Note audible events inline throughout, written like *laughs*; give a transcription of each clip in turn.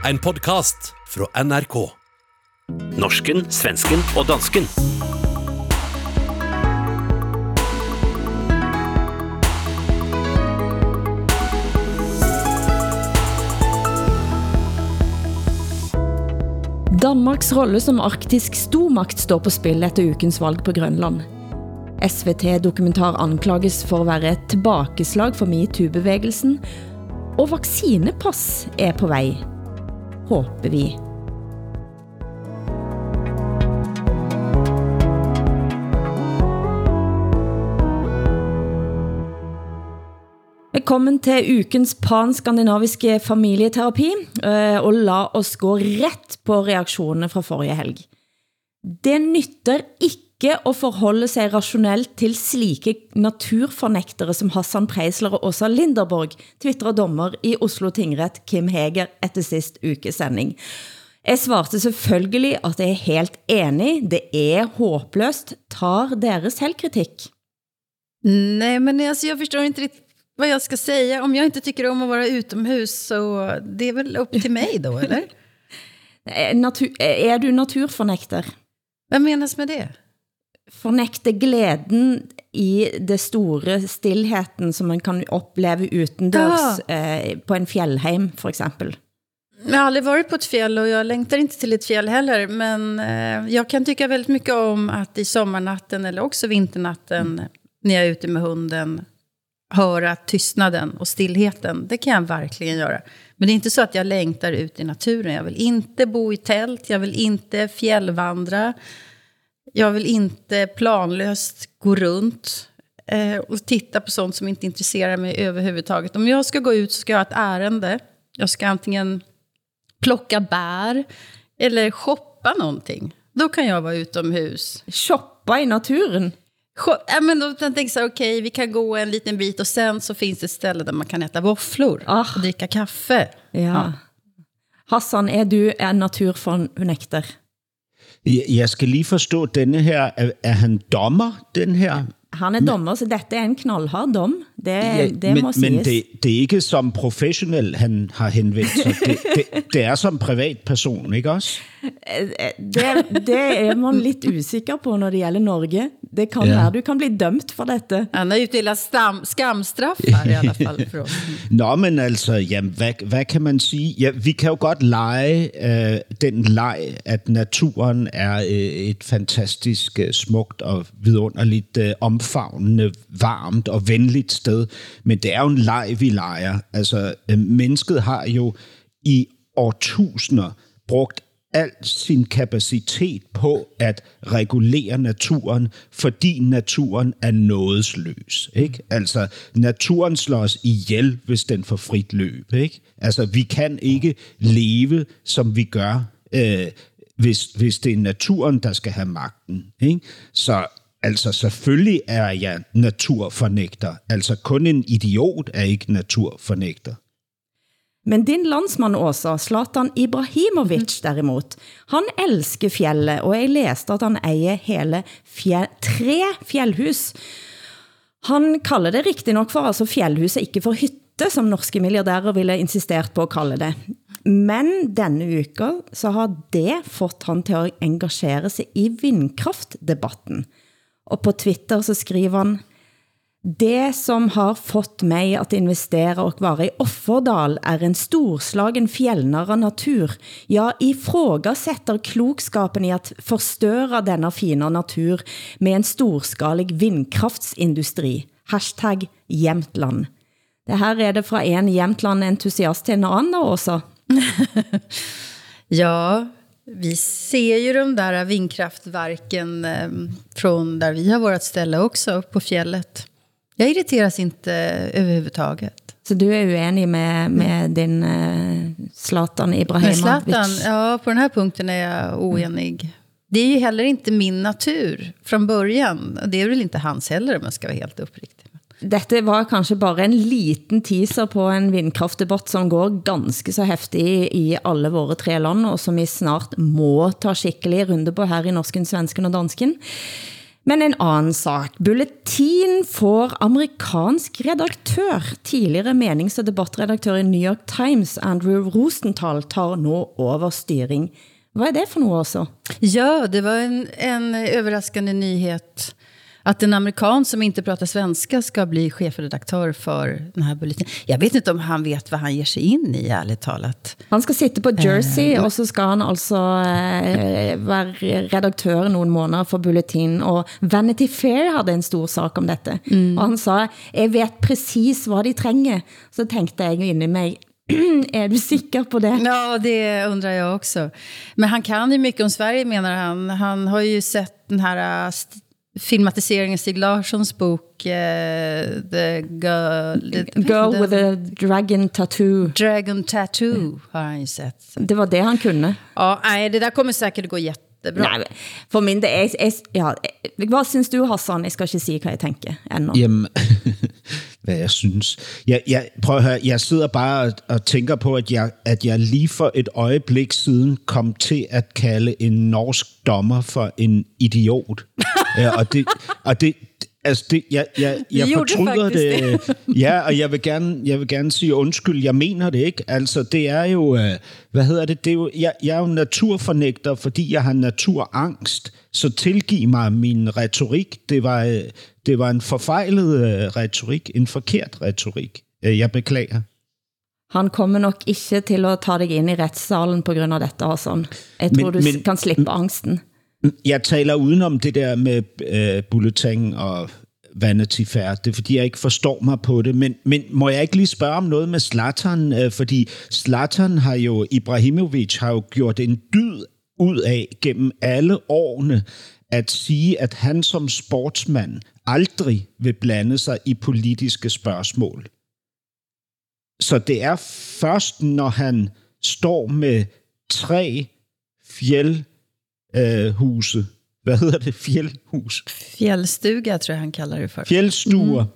En podcast fra NRK. Norsken, svensken og dansken. Danmarks rolle som arktisk stormakt står på spil efter ukens valg på Grønland. SVT-dokumentar anklages for at være et tilbakeslag for MeToo-bevægelsen, og vaccinepass er på vej, håper vi. Velkommen til ukens pan-skandinaviske familieterapi, eh, og la os gå ret på reaktionerne fra forrige helg. Det nytter ikke at forholde sig rationelt til slike naturfornægtere som Hassan Preisler og Åsa Linderborg, twitterer dommer i Oslo Tingret Kim Heger efter sidst ukesending. Jeg svarte selvfølgelig, at jeg er helt enig. Det er håbløst. Tar deres selvkritik? Nej, men alltså, jag förstår inte riktigt vad jag ska säga. Om jag inte tycker om att vara utomhus så det är väl upp till mig då, eller? *laughs* Er, natur, er du naturfornægter? Hvad menas med det? Fornægte glæden i det store stillheten, som man kan opleve utendørs eh, på en fjellheim, for eksempel. Jag har aldrig varit på ett fjäll och jag längtar inte till ett fjäll heller. Men eh, jag kan tycka väldigt mycket om att i sommarnatten eller också vinternatten mm. när jag är ute med hunden höra tystnaden och stillheten. Det kan jag verkligen göra. Men det är inte så att jag längtar ut i naturen. Jag vill inte bo i tält, jag vill inte fjällvandra. Jag vill inte planlöst gå runt eh, och titta på sånt som inte intresserar mig överhuvudtaget. Om jag ska gå ut så ska jag ha ett ärende. Jag ska antingen plocka bär eller shoppa någonting. Då kan jag vara utomhus. Shoppa i naturen? Ja, men då tänker jag så okej, okay, vi kan gå en liten bit och sen så finns det ett ställe där man kan äta våfflor ah. och dricka kaffe. Ja. ja. Hassan, er du en naturfornægter? Jeg skal lige forstå, denne her, er, er han dommer, den her? Han er dommer, så dette er en knaldhard dom. Det, ja, det men, må men det, det er ikke som professionel, han har henvendt sig. Det, det, det er som privatperson, ikke også? Det, det er man lidt usikker på, når det gælder Norge. Det kan ja. være, du kan bli dømt for dette. Han har utdelat stam, skamstraf her i alla fall. *laughs* Nå, men altså, jamen, hvad, hvad kan man sige? Ja, vi kan jo godt lege øh, den leg, at naturen er øh, et fantastisk øh, smukt og vidunderligt øh, omfavnende, varmt og venligt sted. Men det er jo en leg, vi leger. Altså, øh, mennesket har jo i årtusinder brugt al sin kapacitet på at regulere naturen, fordi naturen er nådesløs. Ikke? Altså, naturen slår os ihjel, hvis den får frit løb. Ikke? Altså, vi kan ikke leve, som vi gør, øh, hvis, hvis det er naturen, der skal have magten. Ikke? Så altså, selvfølgelig er jeg naturfornægter. Altså, kun en idiot er ikke naturfornægter. Men din landsmand Åsa, Zlatan Ibrahimovic derimot, han elsker fjellet, og jeg læste at han ejer hele fjell, tre fjellhus. Han kalder det riktigt nok for altså fjellhuset, ikke for hytte, som norske milliardærer ville insistert på at kalde det. Men denne uke så har det fått han til at engagere sig i vindkraftdebatten. Og på Twitter så skriver han, det som har fått mig att investera och vara i Offerdal är en storslagen fjällnära natur. Jag ifrågasätter klokskapen i att förstöra denna fina natur med en storskalig vindkraftsindustri. Hashtag Jämtland. Det här är det fra en Jämtland-entusiast till en annan också. *laughs* ja, vi ser ju de där vindkraftverken eh, från där vi har vårt ställe också, på fjället. Jag irriteras inte överhuvudtaget. Så du är uenig med, med din uh, Zlatan Ibrahimovic? Zlatan, ja, på den här punkten är jag oenig. Mm. Det är ju heller inte min natur från början. Det är väl inte hans heller om jag ska vara helt uppriktig. Dette var kanskje bare en liten teaser på en vindkraftdebatt som går ganske så heftig i, alle våre tre land, og som vi snart må ta skikkelig runde på her i Norsken, Svensken og Dansken. Men en anden sak. Bulletin får amerikansk redaktør. Tidligere menings- og debattredaktør i New York Times, Andrew Rosenthal, tar nu over styring. Hvad er det for noget også? Ja, det var en, en överraskande nyhet att en amerikan som inte pratar svenska ska bli chefredaktör för den här bulletinen. Jag vet inte om han vet vad han ger sig in i, ärligt talat. Han skal sitte på Jersey, og så skal han altså eh, være redaktør nogle måneder for Bulletin, og Vanity Fair havde en stor sak om dette. Mm. Og han sa, jeg vet præcis hvad de trænger. Så tænkte jeg inde i mig, *clears throat* är du sikker på det? Ja, det undrar jag också. Men han kan ju mycket om Sverige, menar han. Han har ju sett den här äh, filmatiseringen Stig Larssons bok uh, The Girl, the, Girl with a Dragon Tattoo. Dragon Tattoo har han ju sett. Det var det han kunde. Ja, nej, det där kommer säkert gå jättebra. Nej, for min det er, ja, hvad synes du, Hassan? Jeg skal ikke sige, hvad jeg tænker endnu. Jamen, *laughs* hvad jeg synes. Jeg, jeg, prøv at høre, jeg sidder bare og, og tænker på, at jeg, at jeg lige for et øjeblik siden kom til at kalde en norsk dommer for en idiot. *laughs* ja, og det, og det, altså det, jeg, jeg, jeg fortryder det. det. *laughs* ja, og jeg vil, gerne, jeg vil gerne sige undskyld, jeg mener det ikke. Altså, det er jo, øh, hvad hedder det, det er jo, jeg, jeg er jo naturfornægter, fordi jeg har naturangst. Så tilgiv mig min retorik. Det var, øh, det var en forfejlet øh, retorik, en forkert retorik. Jeg beklager. Han kommer nok ikke til at tage dig ind i retssalen på grund af dette, Hassan. Jeg tror, men, du men, kan slippe angsten. Jeg taler udenom det der med øh, bulletin og Vanity Fair. Det er, fordi jeg ikke forstår mig på det. Men, men må jeg ikke lige spørge om noget med Zlatan? Øh, fordi Zlatan har jo, Ibrahimovic har jo gjort en dyd ud af gennem alle årene at sige, at han som sportsmand aldrig vil blande sig i politiske spørgsmål. Så det er først, når han står med tre fjeld øh, huse. Hvad hedder det? Fjeldhus? Fjeldstuga, tror jeg, han kalder det for. Fjeldstuer, mm.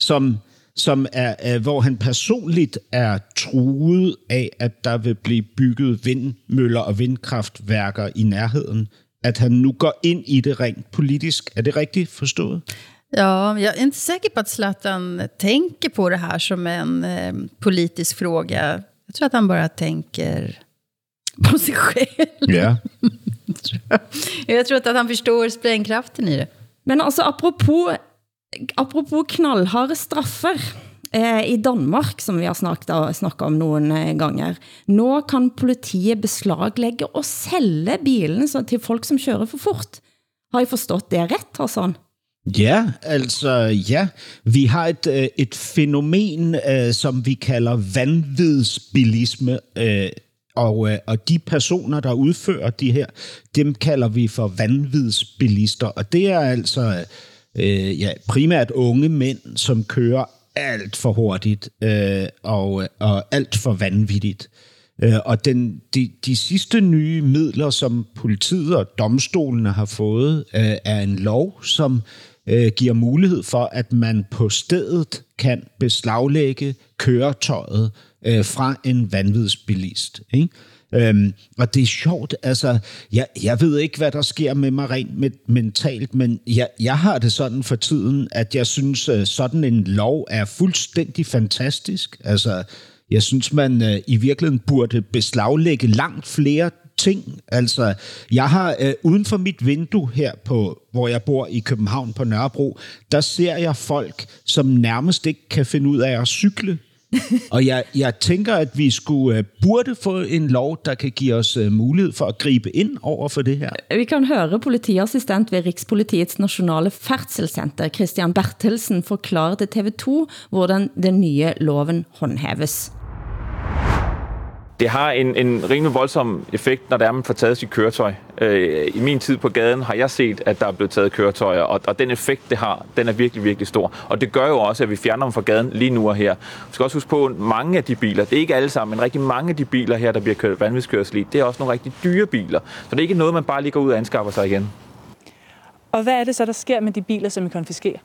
som, som er, er, hvor han personligt er truet af, at der vil blive bygget vindmøller og vindkraftværker i nærheden. At han nu går ind i det rent politisk. Er det rigtigt forstået? Ja, jag är inte säker på att Zlatan tänker på det här som en eh, politisk fråga. Jag tror att han bara tänker på sig själv. Ja. *laughs* *laughs* Jag tror att han förstår sprängkraften i det. Men altså, apropos, apropos knallharde straffer eh, i Danmark, som vi har snakket, snakket om nogle eh, ganger. Nå kan politiet beslaglægge og sælge bilen så, til folk, som kører for fort. Har I forstået det ret, Hassan? Ja, altså ja. Vi har et, øh, et fænomen, som vi kalder vanvidsbilisme, og, øh, og de personer, der udfører de her, dem kalder vi for vanvidsbilister. Og det er altså øh, ja, primært unge mænd, som kører alt for hurtigt øh, og, og alt for vanvittigt. Øh, og den, de, de sidste nye midler, som politiet og domstolene har fået, øh, er en lov, som øh, giver mulighed for, at man på stedet kan beslaglægge køretøjet øh, fra en vanvidsbilist. Ikke? Øhm, og det er sjovt, altså, jeg, jeg ved ikke, hvad der sker med mig rent med, mentalt, men jeg, jeg har det sådan for tiden, at jeg synes, øh, sådan en lov er fuldstændig fantastisk. Altså, jeg synes, man øh, i virkeligheden burde beslaglægge langt flere ting. Altså, jeg har øh, uden for mit vindue her, på, hvor jeg bor i København på Nørrebro, der ser jeg folk, som nærmest ikke kan finde ud af at cykle. *laughs* og jeg, jeg tænker, at vi skulle uh, burde få en lov, der kan give os uh, mulighed for at gribe ind over for det her. Vi kan høre politiassistent ved Rikspolitiets Nationale Færdselscenter, Christian Bertelsen, forklare til TV2, hvordan den nye loven håndhæves det har en, en rimelig voldsom effekt, når det er, man får taget sit køretøj. Øh, I min tid på gaden har jeg set, at der er blevet taget køretøjer, og, og den effekt, det har, den er virkelig, virkelig stor. Og det gør jo også, at vi fjerner dem fra gaden lige nu og her. Vi skal også huske på, at mange af de biler, det er ikke alle sammen, men rigtig mange af de biler her, der bliver kørt vanvidskørsel i, det er også nogle rigtig dyre biler. Så det er ikke noget, man bare lige går ud og anskaffer sig igen. Og hvad er det så, der sker med de biler, som vi konfiskerer?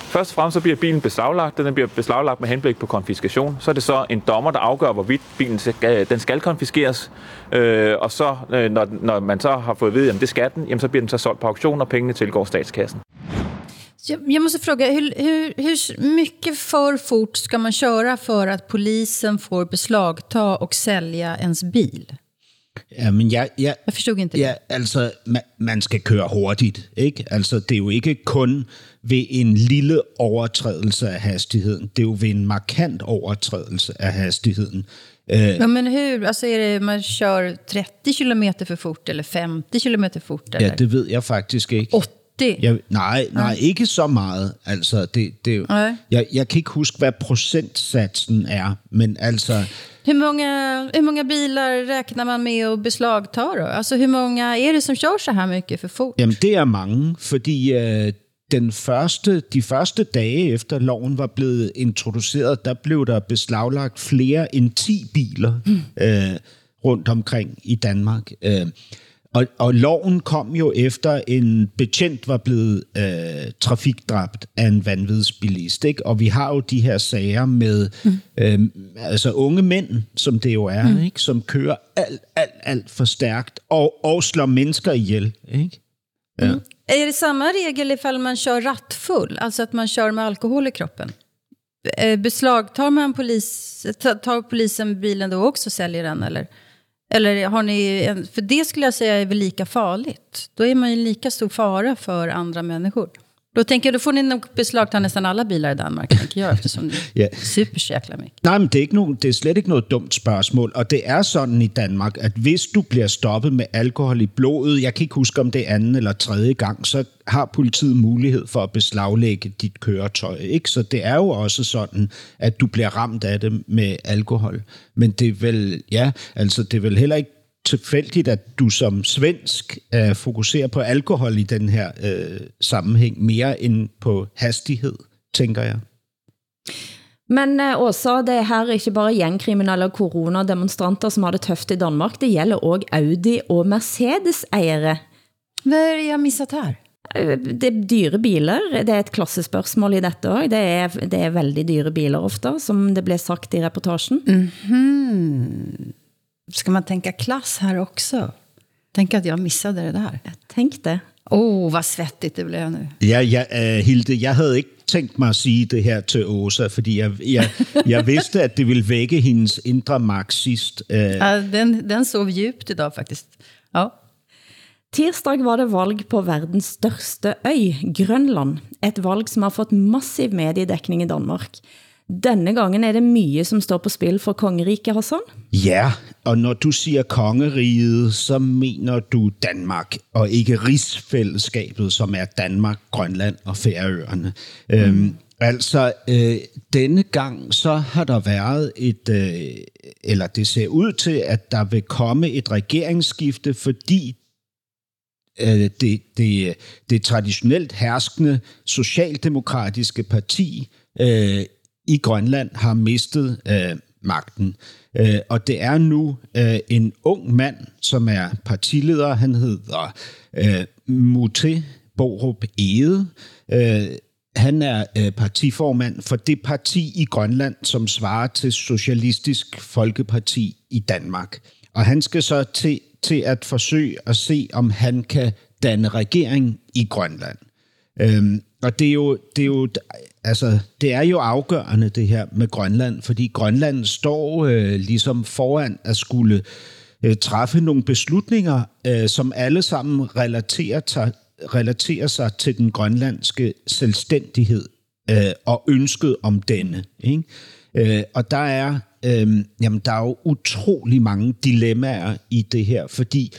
Først og fremmest så bliver bilen beslaglagt. Den bliver beslaglagt med henblik på konfiskation. Så er det så en dommer, der afgør, hvorvidt bilen skal, den skal konfiskeres. Øh, og så, øh, når, når man så har fået at vide, at det skal den, jamen, så bliver den så solgt på auktion, og pengene tilgår statskassen. Jag, jag måste fråga, hur, hur, hur mycket för fort ska man köra för att polisen får beslagta och sälja ens bil? Ja, men jeg, jeg, Jeg forstod ikke det. Ja, altså, man, man skal køre hurtigt, ikke? Altså, det er jo ikke kun ved en lille overtrædelse af hastigheden. Det er jo ved en markant overtrædelse af hastigheden. Øh, Ja, men hur? Alltså är det man kör 30 kilometer för fort eller 50 kilometer fort? Eller? ja, det ved jeg faktisk ikke. 80? Jeg, nej, nej, ikke så meget. Altså, det, det, Nej. jeg, jeg kan ikke huske, hvad procentsatsen er, men altså... Hur många, hur många bilar räknar man med att beslagta då? Alltså hur många är det som kör så här mycket för fort? Jamen, det er mange, fordi øh, den første, de første dage efter loven var blevet introduceret, der blev der beslaglagt flere end 10 biler mm. øh, rundt omkring i Danmark. Øh, og, og loven kom jo efter en betjent var blevet øh, trafikdræbt af en vanvidsbilist. Ikke? Og vi har jo de her sager med mm. øh, altså unge mænd, som det jo er, mm. ikke? som kører alt, alt, alt for stærkt og, og slår mennesker ihjel. Ikke? Mm. Är det samma regel ifall man kör rattfull? Alltså att man kör med alkohol i kroppen? Eh, beslagtar man polis, tar polisen bilen då också och säljer den? Eller, eller har ni... En, för det skulle jag säga är väl lika farligt. Då är man ju lika stor fara för andra människor. Då tänker jag, då får ni nog beslagta nästan alla bilar i Danmark, tänker jag, eftersom det *laughs* Ja. är super så jäkla mycket. Nej, men det er, ikke nogen, det er slet ikke noget dumt spørgsmål, og det er sådan i Danmark, at hvis du bliver stoppet med alkohol i blodet, jeg kan ikke huske, om det er anden eller tredje gang, så har politiet mulighed for at beslaglægge dit køretøj. Ikke? Så det er jo også sådan, at du bliver ramt af det med alkohol. Men det er vel, ja, altså det er vel heller ikke tilfældigt, at du som svensk øh, fokuserer på alkohol i den her øh, sammenhæng mere end på hastighed, tænker jeg. Men eh, Åsa, det er her ikke bare gjengkriminelle og coronademonstranter, som har det tøft i Danmark. Det gælder også Audi og Mercedes-ejere. Vad är det jag missat här? Eh, Det er dyre biler, det er et klassespørgsmål i dette også. Det er, det er veldig dyre biler ofte, som det blev sagt i reportagen. Ska man tänka klass här också? Tänk att jag missade det där. Tænk det. Åh, oh, vad svettigt det blev nu. Ja, ja uh, Hilde, jeg havde ikke tænkt mig at sige det her til Åsa, fordi jeg, jeg, jeg vidste, at det ville vække hendes indre marxist. Uh, Ja, den, den sov djupt idag faktiskt. Ja. Tirsdag var det valg på verdens største øy, Grønland. Et valg som har fået massiv mediedækning i Danmark. Denne gangen er det mye som står på spil for kongeriket, Hassan. ja, og når du siger kongeriget, så mener du Danmark, og ikke rigsfællesskabet, som er Danmark, Grønland og Færøerne. Mm. Øhm, altså, øh, denne gang så har der været et, øh, eller det ser ud til, at der vil komme et regeringsskifte, fordi øh, det, det, det traditionelt herskende socialdemokratiske parti øh, i Grønland har mistet øh, magten. Øh, og det er nu øh, en ung mand, som er partileder. Han hedder øh, Mute Borup Ede. Øh, han er øh, partiformand for det parti i Grønland, som svarer til Socialistisk Folkeparti i Danmark. Og han skal så til, til at forsøge at se, om han kan danne regering i Grønland. Øhm, og det er, jo, det, er jo, altså, det er jo afgørende, det her med Grønland, fordi Grønland står øh, ligesom foran at skulle øh, træffe nogle beslutninger, øh, som alle sammen relaterer, sig, relaterer sig til den grønlandske selvstændighed øh, og ønsket om denne. Ikke? Øh, og der er, øh, jamen, der er jo utrolig mange dilemmaer i det her, fordi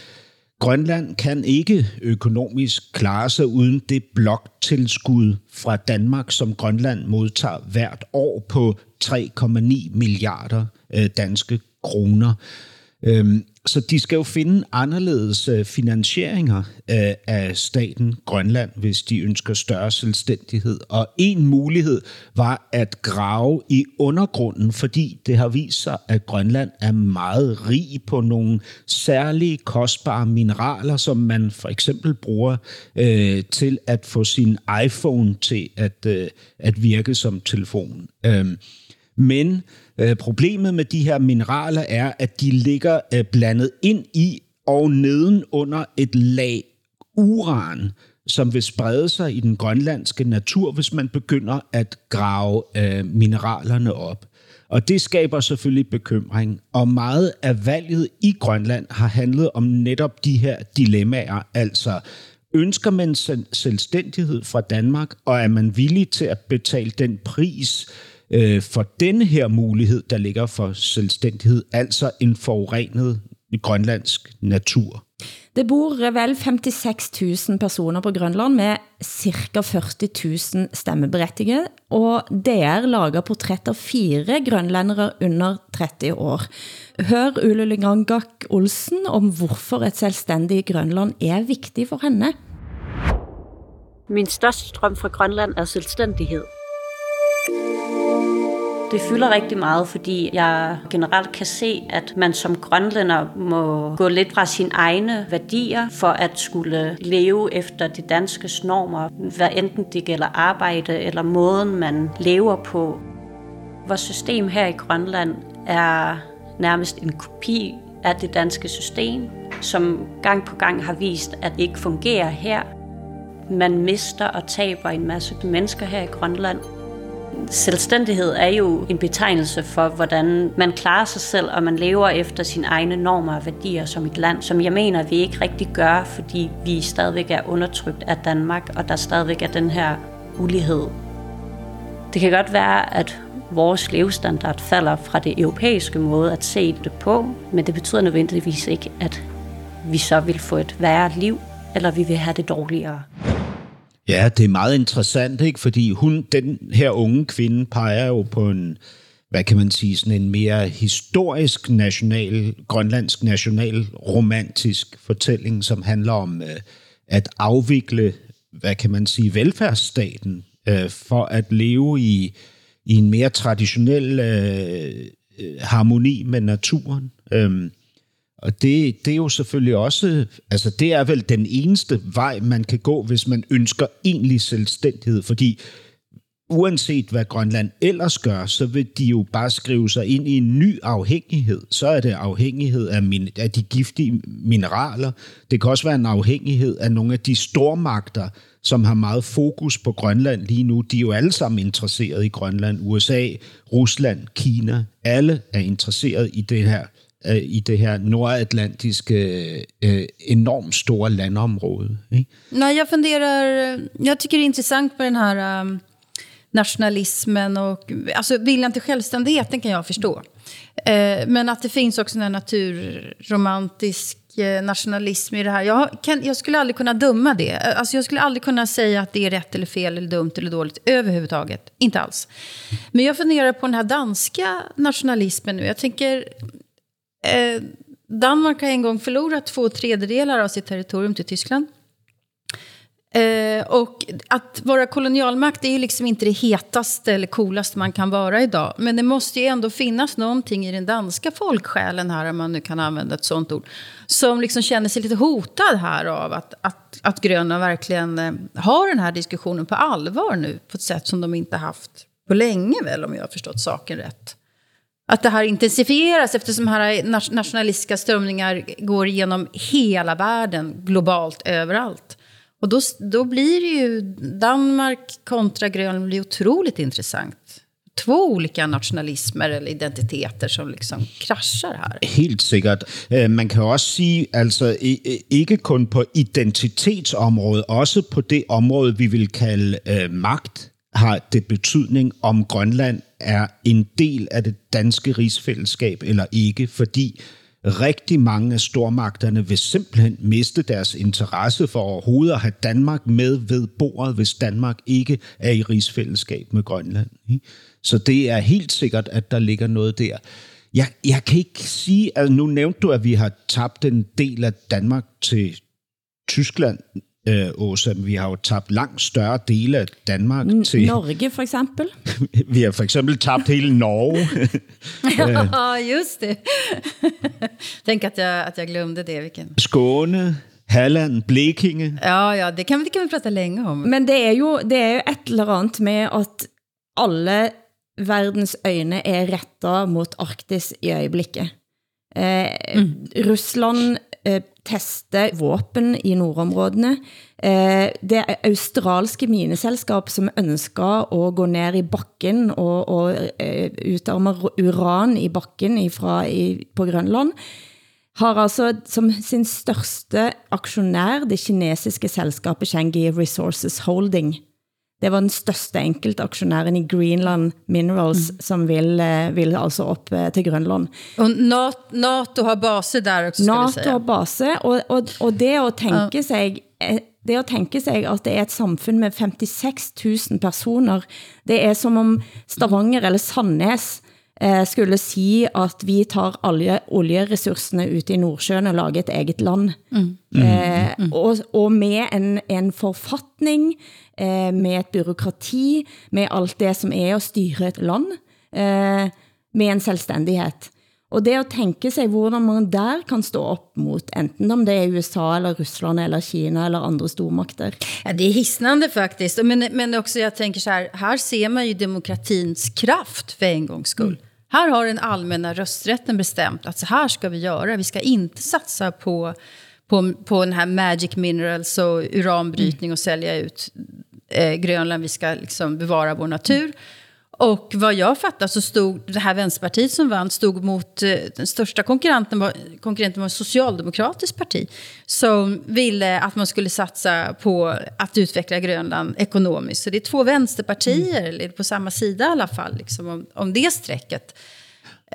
Grønland kan ikke økonomisk klare sig uden det bloktilskud fra Danmark, som Grønland modtager hvert år på 3,9 milliarder øh, danske kroner. Øhm, så de skal jo finde anderledes øh, finansieringer øh, af staten Grønland, hvis de ønsker større selvstændighed. Og en mulighed var at grave i undergrunden, fordi det har vist sig, at Grønland er meget rig på nogle særlige kostbare mineraler, som man for eksempel bruger øh, til at få sin iPhone til at, øh, at virke som telefon. Øh, men øh, problemet med de her mineraler er, at de ligger øh, blandet ind i og neden under et lag uran, som vil sprede sig i den grønlandske natur, hvis man begynder at grave øh, mineralerne op. Og det skaber selvfølgelig bekymring. Og meget af valget i Grønland har handlet om netop de her dilemmaer. Altså, ønsker man selvstændighed fra Danmark, og er man villig til at betale den pris, øh, for denne her mulighed, der ligger for selvstændighed, altså en forurenet grønlandsk natur. Det bor vel 56.000 personer på Grønland med cirka 40.000 stemmeberettigede, og DR lager portrætt af fire grønlændere under 30 år. Hør Ulle Lengangak Olsen om hvorfor et selvstændigt Grønland er vigtigt for henne. Min største drøm fra Grønland er selvstændighed. Det fylder rigtig meget, fordi jeg generelt kan se, at man som grønlænder må gå lidt fra sine egne værdier for at skulle leve efter de danske normer, hvad enten det gælder arbejde eller måden, man lever på. Vores system her i Grønland er nærmest en kopi af det danske system, som gang på gang har vist, at det ikke fungerer her. Man mister og taber en masse mennesker her i Grønland. Selvstændighed er jo en betegnelse for, hvordan man klarer sig selv, og man lever efter sine egne normer og værdier som et land, som jeg mener, vi ikke rigtig gør, fordi vi stadigvæk er undertrykt af Danmark, og der stadigvæk er den her ulighed. Det kan godt være, at vores levestandard falder fra det europæiske måde at se det på, men det betyder nødvendigvis ikke, at vi så vil få et værre liv, eller vi vil have det dårligere. Ja, det er meget interessant, ikke? fordi hun, den her unge kvinde peger jo på en, hvad kan man sige, sådan en mere historisk national, grønlandsk national romantisk fortælling, som handler om øh, at afvikle, hvad kan man sige, velfærdsstaten øh, for at leve i, i en mere traditionel øh, øh harmoni med naturen. Øh, og det, det er jo selvfølgelig også, altså det er vel den eneste vej, man kan gå, hvis man ønsker egentlig selvstændighed, fordi uanset hvad Grønland ellers gør, så vil de jo bare skrive sig ind i en ny afhængighed. Så er det afhængighed af, min, af de giftige mineraler. Det kan også være en afhængighed af nogle af de stormagter, som har meget fokus på Grønland lige nu. De er jo alle sammen interesseret i Grønland. USA, Rusland, Kina, alle er interesseret i det her øh, i det her nordatlantiske øh, enormt stora landområde. Ikke? Nej, jag funderar, øh, jag tycker det är intressant med den här um, nationalismen och alltså viljan till självständigheten kan jag förstå. Eh, men att det finns också en naturromantisk eh, nationalism i det här. Jag, kan, jag skulle aldrig kunna döma det. Eh, alltså jag skulle aldrig kunna säga att det är rätt eller fel eller dumt eller dåligt överhuvudtaget. Inte alls. Men jag funderar på den här danska nationalismen nu. Jag tänker, Eh, Danmark har en gång förlorat två tredjedelar av sitt territorium till Tyskland. Eh, och att vara kolonialmakt är ju liksom inte det hetaste eller coolaste man kan vara idag. Men det måste ju ändå finnas någonting i den danska folksjälen här, om man nu kan använda ett sånt ord, som liksom känner sig lite hotad här av att, att, att gröna verkligen eh, har den här diskussionen på allvar nu, på ett sätt som de inte haft på länge väl, om jag har förstått saken rätt att det här intensifieras eftersom här nationalistiska strömningar går igenom hela världen, globalt, överallt. Och då, då blir det ju Danmark kontra Grönland blir otroligt intressant. Två olika nationalismer eller identiteter som liksom kraschar här. Helt sikkert. Eh, man kan også sige, altså ikke kun på identitetsområdet, også på det område, vi vil kalde eh, magt, har det betydning, om Grønland er en del af det danske rigsfællesskab eller ikke, fordi rigtig mange af stormagterne vil simpelthen miste deres interesse for overhovedet at have Danmark med ved bordet, hvis Danmark ikke er i rigsfællesskab med Grønland. Så det er helt sikkert, at der ligger noget der. Jeg, jeg kan ikke sige, altså nu nævnte du, at vi har tabt en del af Danmark til Tyskland, øh, Åsa, vi har jo tabt langt større dele af Danmark til... Norge for eksempel. *laughs* Vi har for eksempel tabt hele Norge. *laughs* Ja, just det. *laughs* Tänk att jag, att jag glömde det. Vilken. Skåne, Halland, Blekinge. Ja, ja, det kan, det kan vi prata länge om. Men det er, jo, det er jo et eller andet med, at alle verdens øjne er rettet mot Arktis i øjeblikket. Eh, Rusland eh, teste våben i nordområdene. Eh, det australske mineselskab, som ønsker at gå ned i bakken og, og eh, utarme uran i bakken ifra, i, på Grønland, har altså som sin største aktionær det kinesiske selskabet Shanghai Resources Holding. Det var den største enkeltaktionæren i Greenland Minerals, mm. som vil, eh, vil altså op eh, til Grønland. Och NATO, har baser där också, ska vi NATO säga. har base, og, og, og det at tænke sig, eh, det at tænke sig, at det er et samfund med 56 000 personer, det er som om Stavanger eller Sandnes eh, skulle sige, at vi tar alle oljeressourcerne ute i Nordsjøen og lager et eget land. Mm. Eh, og, og med en, en forfatning, eh, med et byråkrati, med alt det som er at styre et land, eh, med en selvstændighed. Og det at tænke sig, hvordan man der kan stå op mot, enten om det er USA eller Rusland eller Kina eller andre stormagter. Ja, det är hisnande faktiskt. Men, men också jag tänker så här, här ser man ju demokratins kraft för en gångs skull. Här har den allmänna rösträtten bestämt att så här ska vi göra. Vi ska inte satsa på, på, på den här magic minerals och uranbrytning och sälja ut eh, Grönland. Vi ska liksom bevara vår natur. Och vad jag fattar så stod det här Vänsterpartiet som vann stod mot eh, den största konkurrenten var, konkurrenten var ett socialdemokratiskt parti som ville att man skulle satsa på att utveckla Grönland ekonomiskt. Så det är två vänsterpartier, eller på samma sida i alla fall, liksom, om, om det strecket.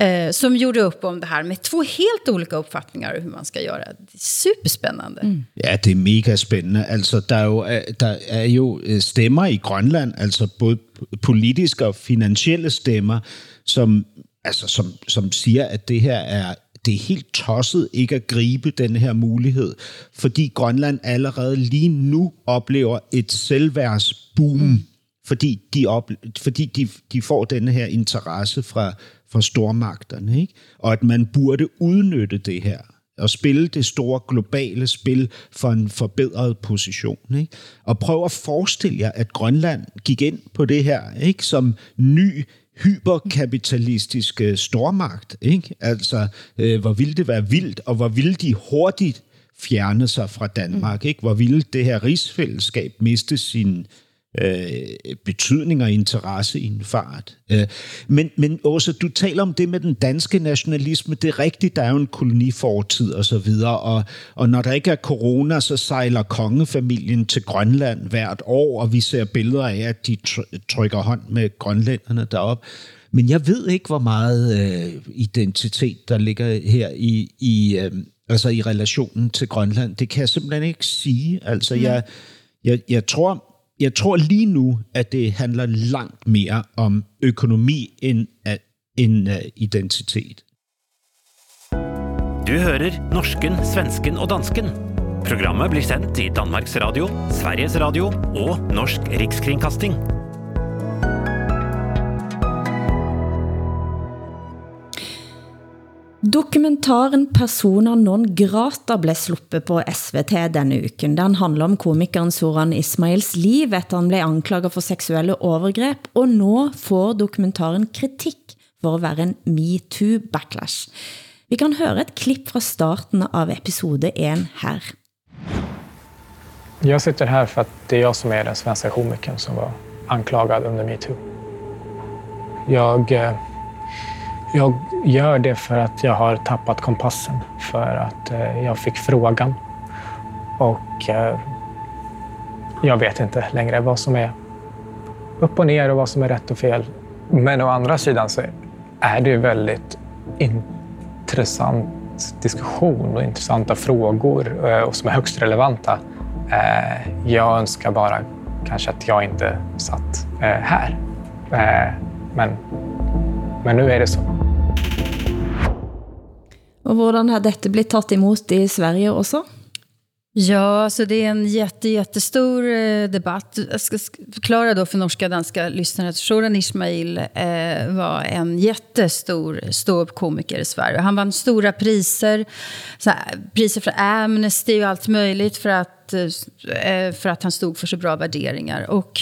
Eh, som gjorde upp om det här med två helt olika uppfattningar hur man ska göra. Det är superspännande. Ja, det er mega spændende. Altså, der er jo, øh, der er jo øh, stemmer i Grønland, altså både politiske og finansielle stemmer, som, altså, som, som siger, at det her er det er helt tosset ikke at gribe den her mulighed, fordi Grønland allerede lige nu oplever et selvværdsboom, mm. fordi, de, op, fordi de, de får den her interesse fra, fra stormagterne, ikke? og at man burde udnytte det her og spille det store globale spil for en forbedret position. Ikke? Og prøv at forestille jer, at Grønland gik ind på det her ikke? som ny hyperkapitalistisk stormagt. Ikke? Altså, øh, hvor ville det være vildt, og hvor ville de hurtigt fjerne sig fra Danmark? Ikke? Hvor ville det her rigsfællesskab miste sin øh, betydning og interesse i en fart. Øh, men, men også, du taler om det med den danske nationalisme. Det er rigtigt, der er jo en kolonifortid og så videre, og, og når der ikke er corona, så sejler kongefamilien til Grønland hvert år, og vi ser billeder af, at de tr- trykker hånd med grønlænderne derop. Men jeg ved ikke, hvor meget øh, identitet, der ligger her i, i, øh, altså i relationen til Grønland. Det kan jeg simpelthen ikke sige. Altså, jeg, jeg, jeg tror, jeg tror lige nu, at det handler langt mere om økonomi end, at, end uh, identitet. Du hører norsken, svensken og dansken. Programmet blir sendt i Danmarks Radio, Sveriges Radio og Norsk Rikskringkasting. Dokumentaren Personer non grata blev sluppet på SVT denne uken. Den handler om komikeren Soran Ismails liv efter han blev anklaget for seksuelle overgreb, og nu får dokumentaren kritik for at være en MeToo-backlash. Vi kan høre et klipp fra starten av episode 1 her. Jag sitter här för att det är jag som är den svenska komikern som var anklagad under metoo. Jag, eh, jag gör det för att jag har tappat kompassen. För att eh, jag fick frågan. Och eh, jag vet inte längre vad som är upp och ner och vad som är rätt och fel. Men å andra sidan så är det ju väldigt intressant diskussion och intressanta frågor eh, och som är högst relevanta. Eh, Jag önskar bara kanske att jag inte satt här. Eh, Men, men nu är det så. Og hvordan har dette blivit tatt emot i Sverige også? Ja, så det är en jätte, jättestor eh, debatt. Jag ska förklara då för norska och danska lyssnare att Shoran Ismail eh, var en jättestor ståuppkomiker i Sverige. Han vann stora priser, så här, priser för Amnesty och allt möjligt för att, eh, för att han stod för så bra värderingar. Och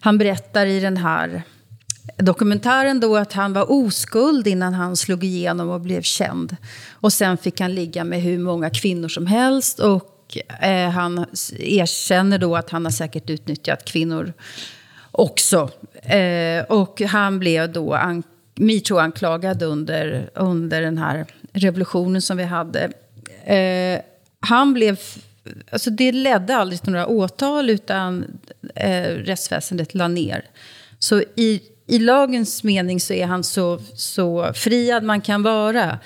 han berättar i den här dokumentären då att han var oskuld innan han slog igenom och blev känd. Och sen fick han ligga med hur många kvinnor som helst och eh, han erkänner då att han har säkert utnyttjat kvinnor också. Eh, och han blev då an- metoo-anklagad under, under den här revolutionen som vi hade. Eh, han blev... Alltså det ledde aldrig till några åtal, utan eh, rättsväsendet la ner. Så i, i lagens mening så är han så, så friad man kan vara.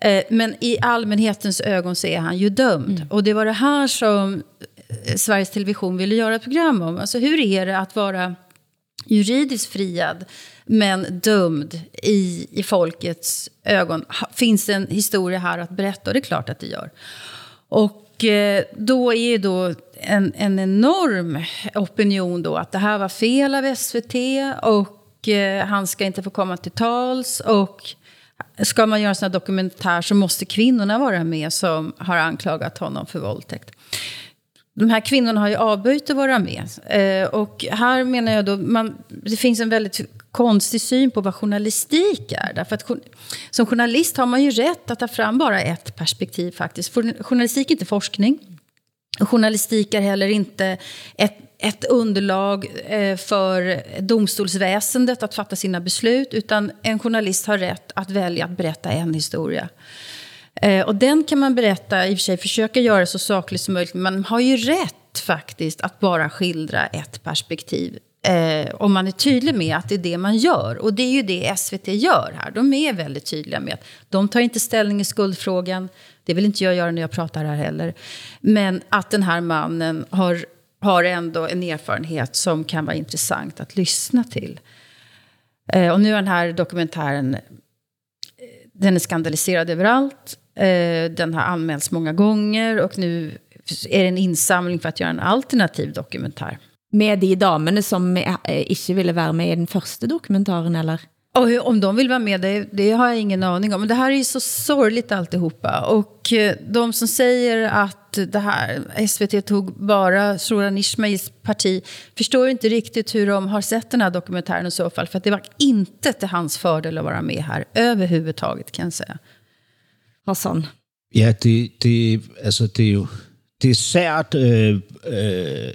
Eh, men i allmänhetens ögon så är han ju dömd. Mm. Och det var det här som eh, Sveriges Television ville göra ett program om. Alltså hur är det att vara juridiskt friad men dömd i, i folkets ögon? Finns det en historia här att berätta? Och det är klart att det gör. Och eh, då är då en, en enorm opinion då att det här var fel av SVT och Eh, han ska inte få komma till tals. Och ska man göra en sån här dokumentär så måste kvinnorna vara med som har anklagat honom för våldtäkt. De här kvinnorna har ju avböjt att vara med. Eh, och här menar jag då, man, det finns en väldigt konstig syn på vad journalistik är. Därför att som journalist har man ju rätt att ta fram bara ett perspektiv faktiskt. Journalistik är inte forskning. Journalistik är heller inte ett, ett underlag eh, för domstolsväsendet att fatta sina beslut. Utan en journalist har rätt att välja att berätta en historia. Eh, och den kan man berätta, i och för sig försöka göra så sakligt som möjligt. Men man har ju rätt faktiskt att bara skildra ett perspektiv. Eh, om man är tydlig med att det är det man gör. Och det är ju det SVT gör här. De är väldigt tydliga med att de tar inte ställning i skuldfrågan. Det vill inte jag göra när jag pratar här heller. Men att den här mannen har, har ändå en erfarenhet som kan vara intressant att lyssna till. Eh, och nu är den här dokumentären, eh, den är skandaliserad överallt. Eh, den har anmälts många gånger och nu är det en insamling för att göra en alternativ dokumentär. Med de damerna som eh, eh, inte ville vara med i den första dokumentären, eller? Och om de vill vara med, det, det har jag ingen aning om. Men det här är ju så sorgligt alltihopa. Och eh, de som säger att det här, SVT tog bara Soran Ismails parti, förstår inte riktigt hur de har sett den här dokumentären i så fall. För att det var inte till hans fördel att vara med här överhuvudtaget kan jag säga. Hassan? Ja, det, det, alltså, det är ju det är sært, øh, eh, øh, eh,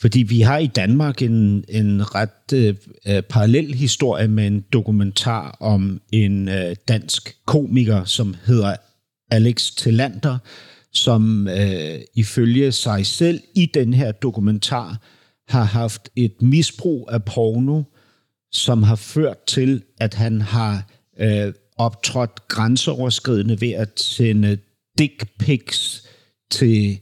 fordi vi har i Danmark en, en ret øh, øh, parallel historie med en dokumentar om en øh, dansk komiker, som hedder Alex Tillander, som øh, ifølge sig selv i den her dokumentar har haft et misbrug af porno, som har ført til, at han har øh, optrådt grænseoverskridende ved at sende dick pics til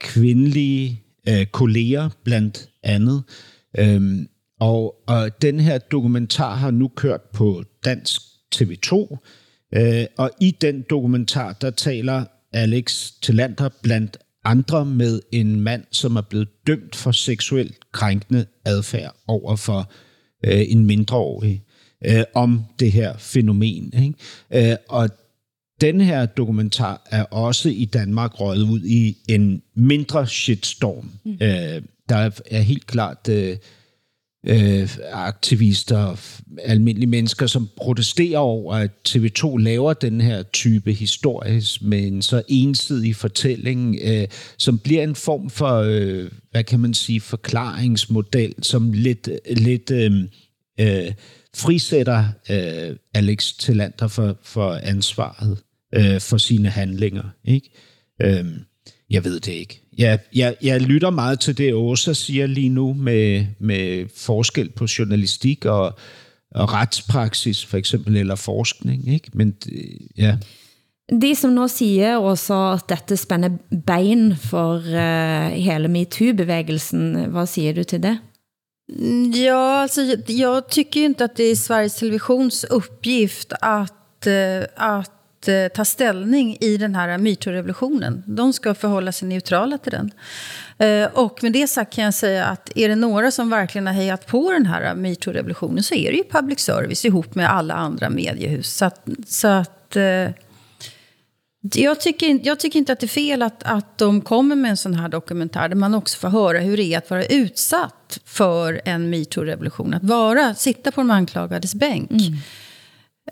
kvindelige øh, kolleger blandt andet. Øhm, og, og den her dokumentar har nu kørt på dansk TV2, øh, og i den dokumentar, der taler Alex Tillander blandt andre med en mand, som er blevet dømt for seksuelt krænkende adfærd over for øh, en mindreårig øh, om det her fænomen. Ikke? Øh, og den her dokumentar er også i Danmark røget ud i en mindre shitstorm. Mm. Øh, der er helt klart øh, øh, aktivister, almindelige mennesker, som protesterer over, at TV2 laver den her type historie med en så ensidig fortælling, øh, som bliver en form for, øh, hvad kan man sige, forklaringsmodel, som lidt, lidt øh, øh, frisætter øh, Alex Tillander for, for ansvaret øh, for sine handlinger. Ikke? Øhm, jeg ved det ikke. Jeg, jeg, jeg lytter meget til det, Åsa siger lige nu med, med forskel på journalistik og, og retspraksis, for eksempel, eller forskning. Ikke? Men ja... De som nu siger også, at dette spænder bein for uh, hele MeToo-bevægelsen, hvad siger du til det? Ja, alltså, jag tycker inte att det är Sveriges Televisions uppgift att, att eh, ta ställning i den här MeToo-revolutionen. De ska förhålla sig neutrala till den. Eh, och med det sagt kan jag säga att är det några som verkligen har hejat på den här MeToo-revolutionen så är det ju public service ihop med alla andra mediehus. Så att, så att eh, jag tycker, jag tycker inte att det är fel att, att de kommer med en sån här dokumentär där man också får höra hur det är att vara utsatt för en metoo-revolution. Att vara, sitta på de anklagades bänk. Mm.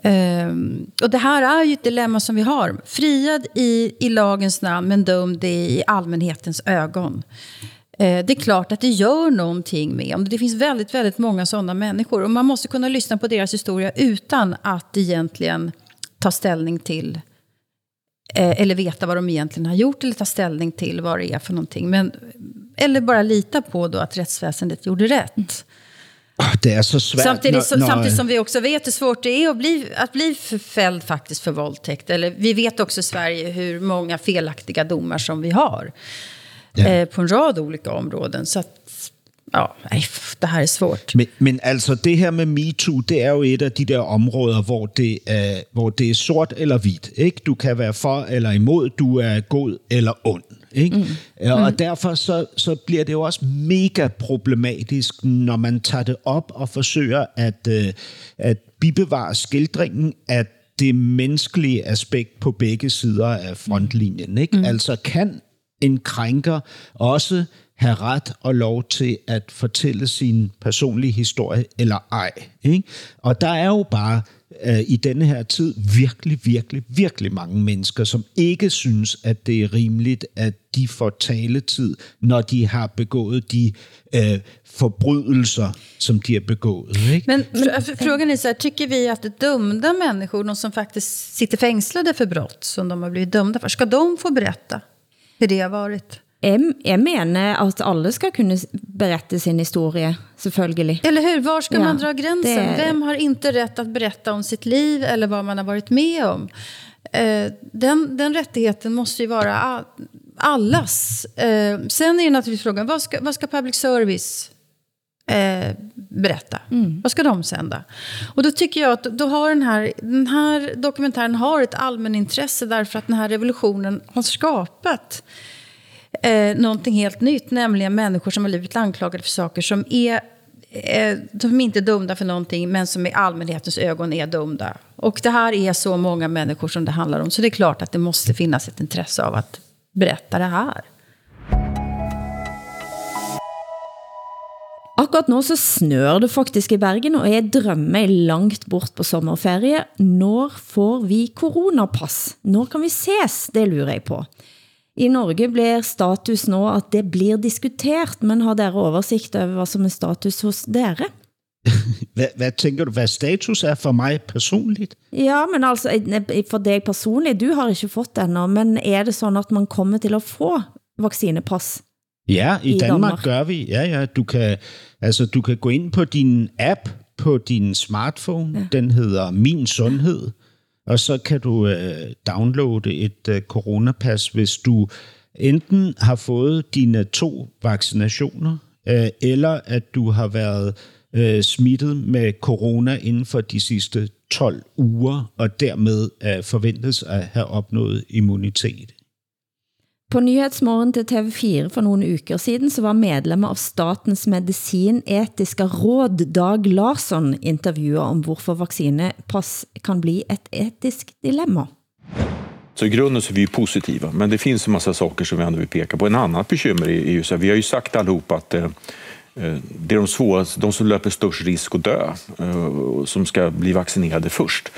Um, och det här är ju ett dilemma som vi har. Friad i, i lagens namn, men dömd i allmänhetens ögon. Uh, det är klart att det gör någonting med om Det finns väldigt, väldigt många sådana människor. Och man måste kunna lyssna på deras historia utan att egentligen ta ställning till Eh, eller veta vad de egentligen har gjort eller ta ställning till vad det är för någonting. Men, eller bara lita på då att rättsväsendet gjorde rätt. Mm det är så svårt. Samtidigt, när, när... samtidigt som vi också vet hur svårt det är att bli, att bli förfälld faktiskt för våldtäkt. Eller, vi vet också i Sverige hur många felaktiga domar som vi har. Ja. Eh, på en rad olika områden. Så att, ja, nej, det här är svårt. Men, men altså, det her med MeToo, det er jo et af de der områder, hvor det, er, hvor det er sort eller hvidt. Ikke? Du kan være for eller imod, du er god eller ond. Ikke? Mm. Og mm. derfor så, så bliver det jo også mega problematisk, når man tager det op og forsøger at, øh, at bibevare skildringen af det menneskelige aspekt på begge sider af frontlinjen. Ikke? Mm. Altså kan en krænker også have ret og lov til at fortælle sin personlige historie eller ej. Ikke? Og der er jo bare øh, i denne her tid virkelig, virkelig, virkelig mange mennesker, som ikke synes, at det er rimeligt, at de får taletid, når de har begået de øh, forbrydelser, som de har begået. Ikke? Men, men frågan är så här, tycker vi att dömda människor, de som faktiskt sitter fängslade för brott som de har blivit dömda för, ska de få berätta hur det har varit? Jeg, jeg mener at alle skal kunne berätta sin historie, selvfølgelig. Eller hur? Var ska ja, man dra gränsen? Det... Vem har inte rätt att berätta om sitt liv eller vad man har varit med om? Eh, den, den rättigheten måste ju vara allas. Eh, sen är det naturligtvis frågan, vad ska, vad ska public service eh, berätta? Mm. Vad ska de sända? Och då tycker jag att då har den, här, den här dokumentären har ett allmänintresse därför att den här revolutionen har skapat eh, någonting helt nytt, nämligen människor som har blivit anklagade för saker som är eh, de är inte dumda för någonting, men som i allmänhetens ögon är dumda. Och det här är så många människor som det handlar om, så det är klart att det måste finnas ett intresse av att berätta det här. Akkurat nu så snør det faktisk i Bergen, og jeg drømmer langt bort på sommerferie. Når får vi coronapass? Når kan vi ses? Det lurer jeg på. I Norge blir status nå at det blir diskutert, men har dere oversigt over hvad som er status hos dere? *laughs* hvad, hvad tænker du, hvad status er for mig personligt? Ja, men altså, for dig personligt, du har ikke fået det endnu, men er det sådan, at man kommer til at få vaccinepass? Ja, i, i Danmark, Danmark gør vi. Ja, ja, du kan, altså, du kan gå ind på din app på din smartphone. Ja. Den hedder Min Sundhed. Og så kan du øh, downloade et øh, coronapas, hvis du enten har fået dine to vaccinationer, øh, eller at du har været øh, smittet med corona inden for de sidste 12 uger, og dermed øh, forventes at have opnået immunitet. På Nyhedsmorgen til TV4 for nogle uker siden, så var medlemmer av Statens medicinetiske råd Dag Larsson intervjuet om hvorfor vaccinepass kan bli ett etisk dilemma. Så i grunden så är vi positiva, men det finns en massa saker som vi ändå vill peka på. En annan bekymmer är ju så vi har ju sagt allihop att eh, eh, det är de svåraste, de som löper störst risk att dö, eh, som ska bli vaccinerade först.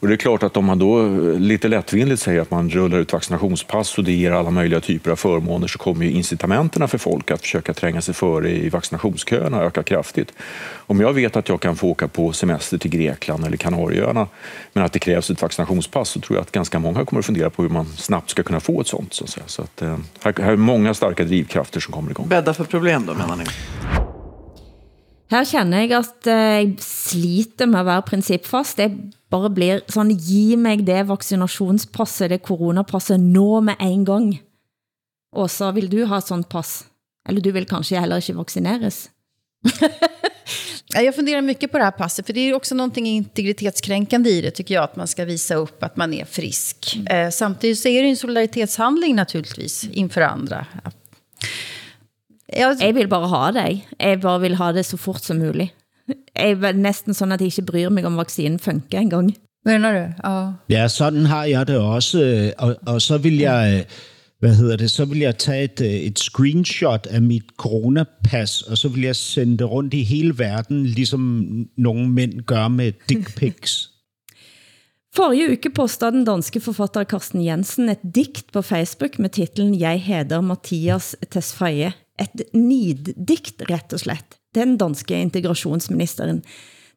Och det är klart att om man då eh, lite lättvindigt säger att man rullar ut vaccinationspass och det ger alla möjliga typer av förmåner så kommer ju incitamenten för folk att försöka tränga sig före i vaccinationsköerna öka kraftigt. Om jag vet att jag kan få åka på semester till Grekland eller Kanarieöarna men att det krävs ett vaccinationspass så tror jag att ganska många kommer att fundera på hur man snabbt ska kunna få ett sånt. Så att, säga. Så att, eh, här, här är många starka drivkrafter som kommer igång. Bädda för problem då menar ni? Her känner jeg at eh, jeg sliter med at være principfast. Jeg bare blir sådan, gi mig det vaccinationspasset, det coronapasset, nå med en gang. Og så vil du ha sådan pass? Eller du vil kanskje heller ikke vaccineres? Ja, *laughs* Jag funderar mycket på det här passet, för det är också någonting integritetskränkande i det, tycker jag, att man ska visa upp att man är frisk. Eh, samtidigt så är det en solidaritetshandling naturligtvis inför andra. Jeg, jeg vil bare ha dig. Jeg bare vil ha det så fort som muligt. Jeg er næsten sådan, at jeg ikke bryr mig om vaccinen funker engang. Menar du? Ja. Ja, sådan har jeg det også. øh, Og, og så vil jeg, øh, hvad hedder det, så vil jeg tage et, øh, et screenshot af mit coronapas, og så vil jeg sende det rundt i hele verden, ligesom nogle mænd gør med dick *laughs* pics. Forrige uke postede den danske forfatter Carsten Jensen et digt på Facebook med titlen Jeg heder Mathias Tesfaye. Et niddigt, rett og slett. Den danske integrationsministeren.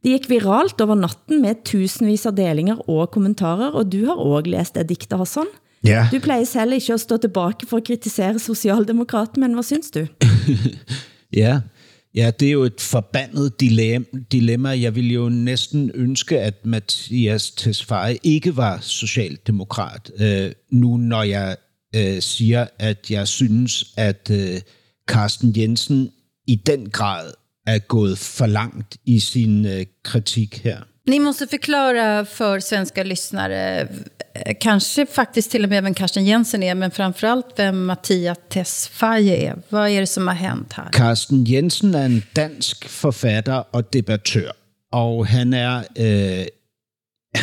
Det gik viralt over natten med tusindvis av delinger og kommentarer, og du har også læst det digtet, Hassan. Ja. Du plejer selv ikke at stå tilbage for at kritisere Socialdemokraten, men hvad synes du? *laughs* Ja. ja, det er jo et forbandet dilemma. dilemma. Jeg ville jo næsten ønske, at Mathias Tesfaye ikke var socialdemokrat, øh, nu når jeg øh, siger, at jeg synes, at øh, Carsten Jensen i den grad er gået for langt i sin øh, kritik her. Ni måste förklara för svenska lyssnare, eh, kanske faktiskt till och med vem Karsten Jensen är, men framförallt vem Mattias Tesfaye är. Vad är det som har hänt här? Carsten Jensen er en dansk forfatter og debattør, og han er øh,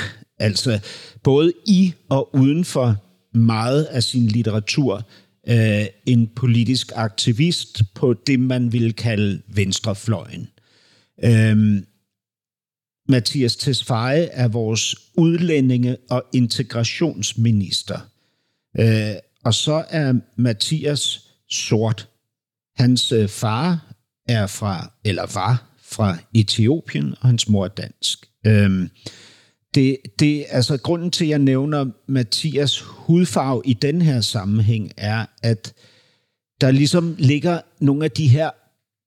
*laughs* altså både i og uden for meget af sin litteratur øh, en politisk aktivist på det, man vil kalde venstrefløjen. Øh, Mathias Tesfaye er vores udlændinge- og integrationsminister. Øh, og så er Mathias sort. Hans øh, far er fra, eller var fra Etiopien, og hans mor er dansk. Øh, det, det, altså, grunden til, at jeg nævner Mathias hudfarve i den her sammenhæng, er, at der ligesom ligger nogle af de her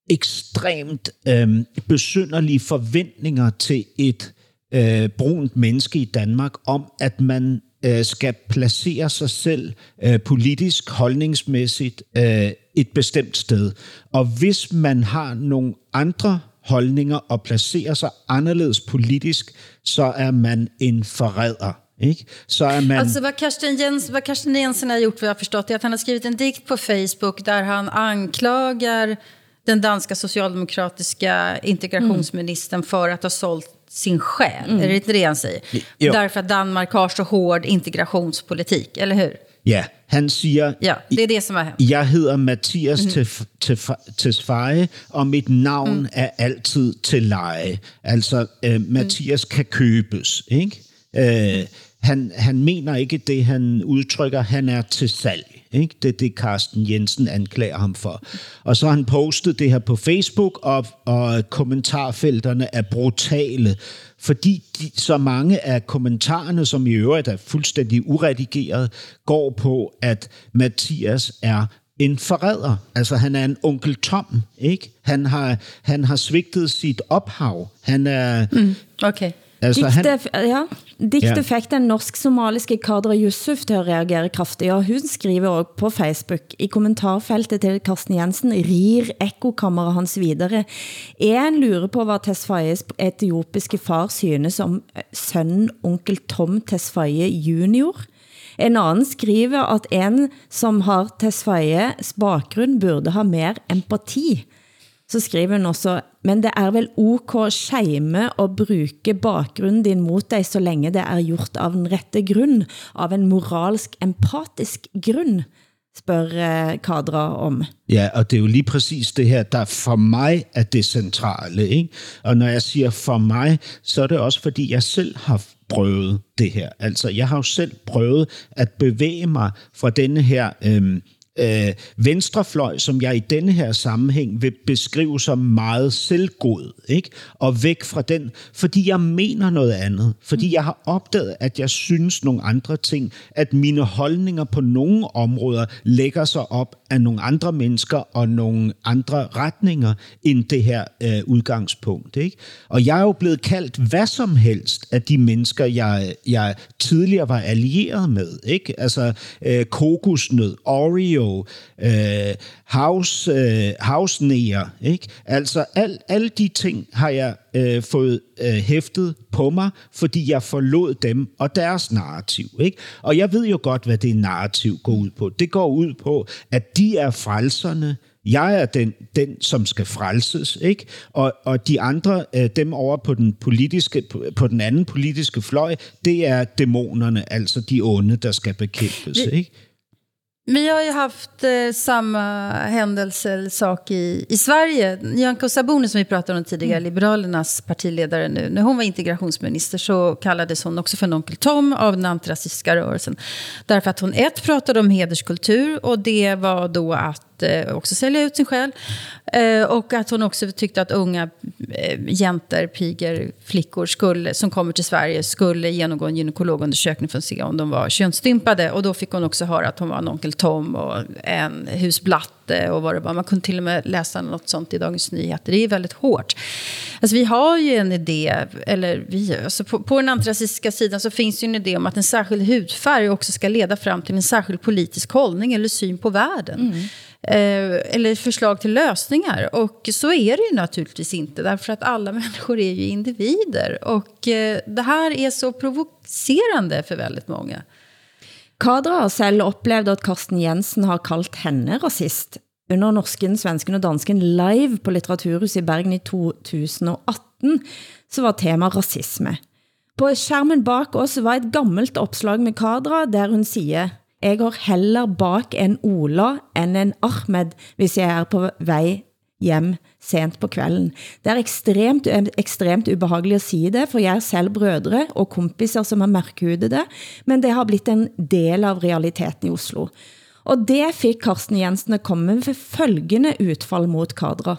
ekstremt øh, besynderlige forventninger til et øh, brunt menneske i Danmark om, at man øh, skal placere sig selv øh, politisk, holdningsmæssigt øh, et bestemt sted. Og hvis man har nogle andre holdninger og placerer sig anderledes politisk, så er man en forræder. Ikke? Så er man... Alltså vad Karsten, Jens, vad Karsten Jensen har gjort, vad jag har förstått, är att han har skrivit en dikt på Facebook där han anklagar den danska socialdemokratiska integrationsministern för att ha sålt sin själ. Är det inte det han säger? Jo. Därför att Danmark har så hård integrationspolitik, eller hur? Ja, han siger, Ja, det är det som hänt. jeg hedder Mathias mm. Tesfaye, og mit navn mm. er altid til leje. Altså, øh, Mathias mm. kan købes, ikke? Øh, han, han mener ikke det, han udtrykker. Han er til salg. Ikke? Det er det, Carsten Jensen anklager ham for. Og så har han postet det her på Facebook, og, og kommentarfelterne er brutale, fordi de, så mange af kommentarerne, som i øvrigt er fuldstændig uredigeret, går på, at Mathias er en forræder. Altså, han er en onkel Tom, ikke? Han har, han har svigtet sit ophav. Han er... Mm. okay. Altså, han, Digte, ja, digte Ja. fik den norsk-somaliske Kadra Yusuf til at reagere kraftigt, og hun skriver også på Facebook i kommentarfeltet til Carsten Jensen, rir ekkokammeret hans videre. En lurer på, hvad Tesfayes etiopiske far synes om øh, sønnen onkel Tom Tesfaye junior. En anden skriver, at en som har Tesfayes bakgrund burde ha mer empati. Så skriver hun også, men det er vel ok skjeme og bruge bakgrunden din mot dig, så længe det er gjort av den rette grund, av en moralsk, empatisk grund, spørger eh, Kadra om. Ja, og det er jo lige præcis det her, der for mig er det centrale. Ikke? Og når jeg siger for mig, så er det også fordi, jeg selv har prøvet det her. Altså, jeg har jo selv prøvet at bevæge mig fra denne her Øh, øh, venstrefløj, som jeg i denne her sammenhæng vil beskrive som meget selvgod, ikke? og væk fra den, fordi jeg mener noget andet, fordi jeg har opdaget, at jeg synes nogle andre ting, at mine holdninger på nogle områder lægger sig op af nogle andre mennesker og nogle andre retninger end det her øh, udgangspunkt. Ikke? Og jeg er jo blevet kaldt hvad som helst af de mennesker, jeg, jeg tidligere var allieret med. Ikke? Altså øh, kokosnød, Oreo, på, øh, house, øh, house ikke? Altså al, alle de ting har jeg øh, fået øh, hæftet på mig, fordi jeg forlod dem og deres narrativ, ikke? Og jeg ved jo godt, hvad det narrativ går ud på. Det går ud på, at de er frelserne, jeg er den, den som skal frelses, ikke? Og, og de andre, øh, dem over på den, politiske, på den anden politiske fløj, det er dæmonerne, altså de onde, der skal bekæmpes, ikke? Vi har ju haft eh, samma händelse eller sak i, i Sverige. Nyamko Sabuni som vi pratade om tidigare, mm. Liberalernas partiledare nu. När hon var integrationsminister så kallades hon också för en onkel Tom av den antirasistiska rörelsen. Därför att hon ett pratade om hederskultur och det var då att eh, också sälja ut sin själ. Eh, och att hon också tyckte att unga eh, jäntor, piger, flickor skulle, som kommer till Sverige skulle genomgå en gynekologundersökning för att se om de var könsstympade. Och då fick hon också höra att hon var en onkel Tom och en husblatte och vad det var. Man kunde till och med läsa något sånt i Dagens Nyheter. Det är väldigt hårt. Alltså vi har ju en idé, eller vi, alltså på, på den antirasistiska sidan så finns ju en idé om att en särskild hudfärg också ska leda fram till en särskild politisk hållning eller syn på världen. Mm. Eh, eller förslag till lösningar. Och så är det ju naturligtvis inte, därför att alla *laughs* människor är ju individer. Och eh, det här är så provocerande för väldigt många. Kadra har selv oplevet, at Karsten Jensen har kaldt henne rasist. Under norsken, svensken og dansken live på Litteraturhuset i Bergen i 2018, så var tema rasisme. På skærmen bak oss var et gammelt opslag med Kadra, der hun siger, jeg går heller bak en Ola end en Ahmed, hvis jeg er på vej hjem sent på kvelden. Det er ekstremt, eh, ekstremt ubehageligt at sige det, for jeg er selv brødre og kompiser, som er det, men det har blitt en del av realiteten i Oslo. Og det fik Karsten Jensen at komme med følgende utfall mod kadra.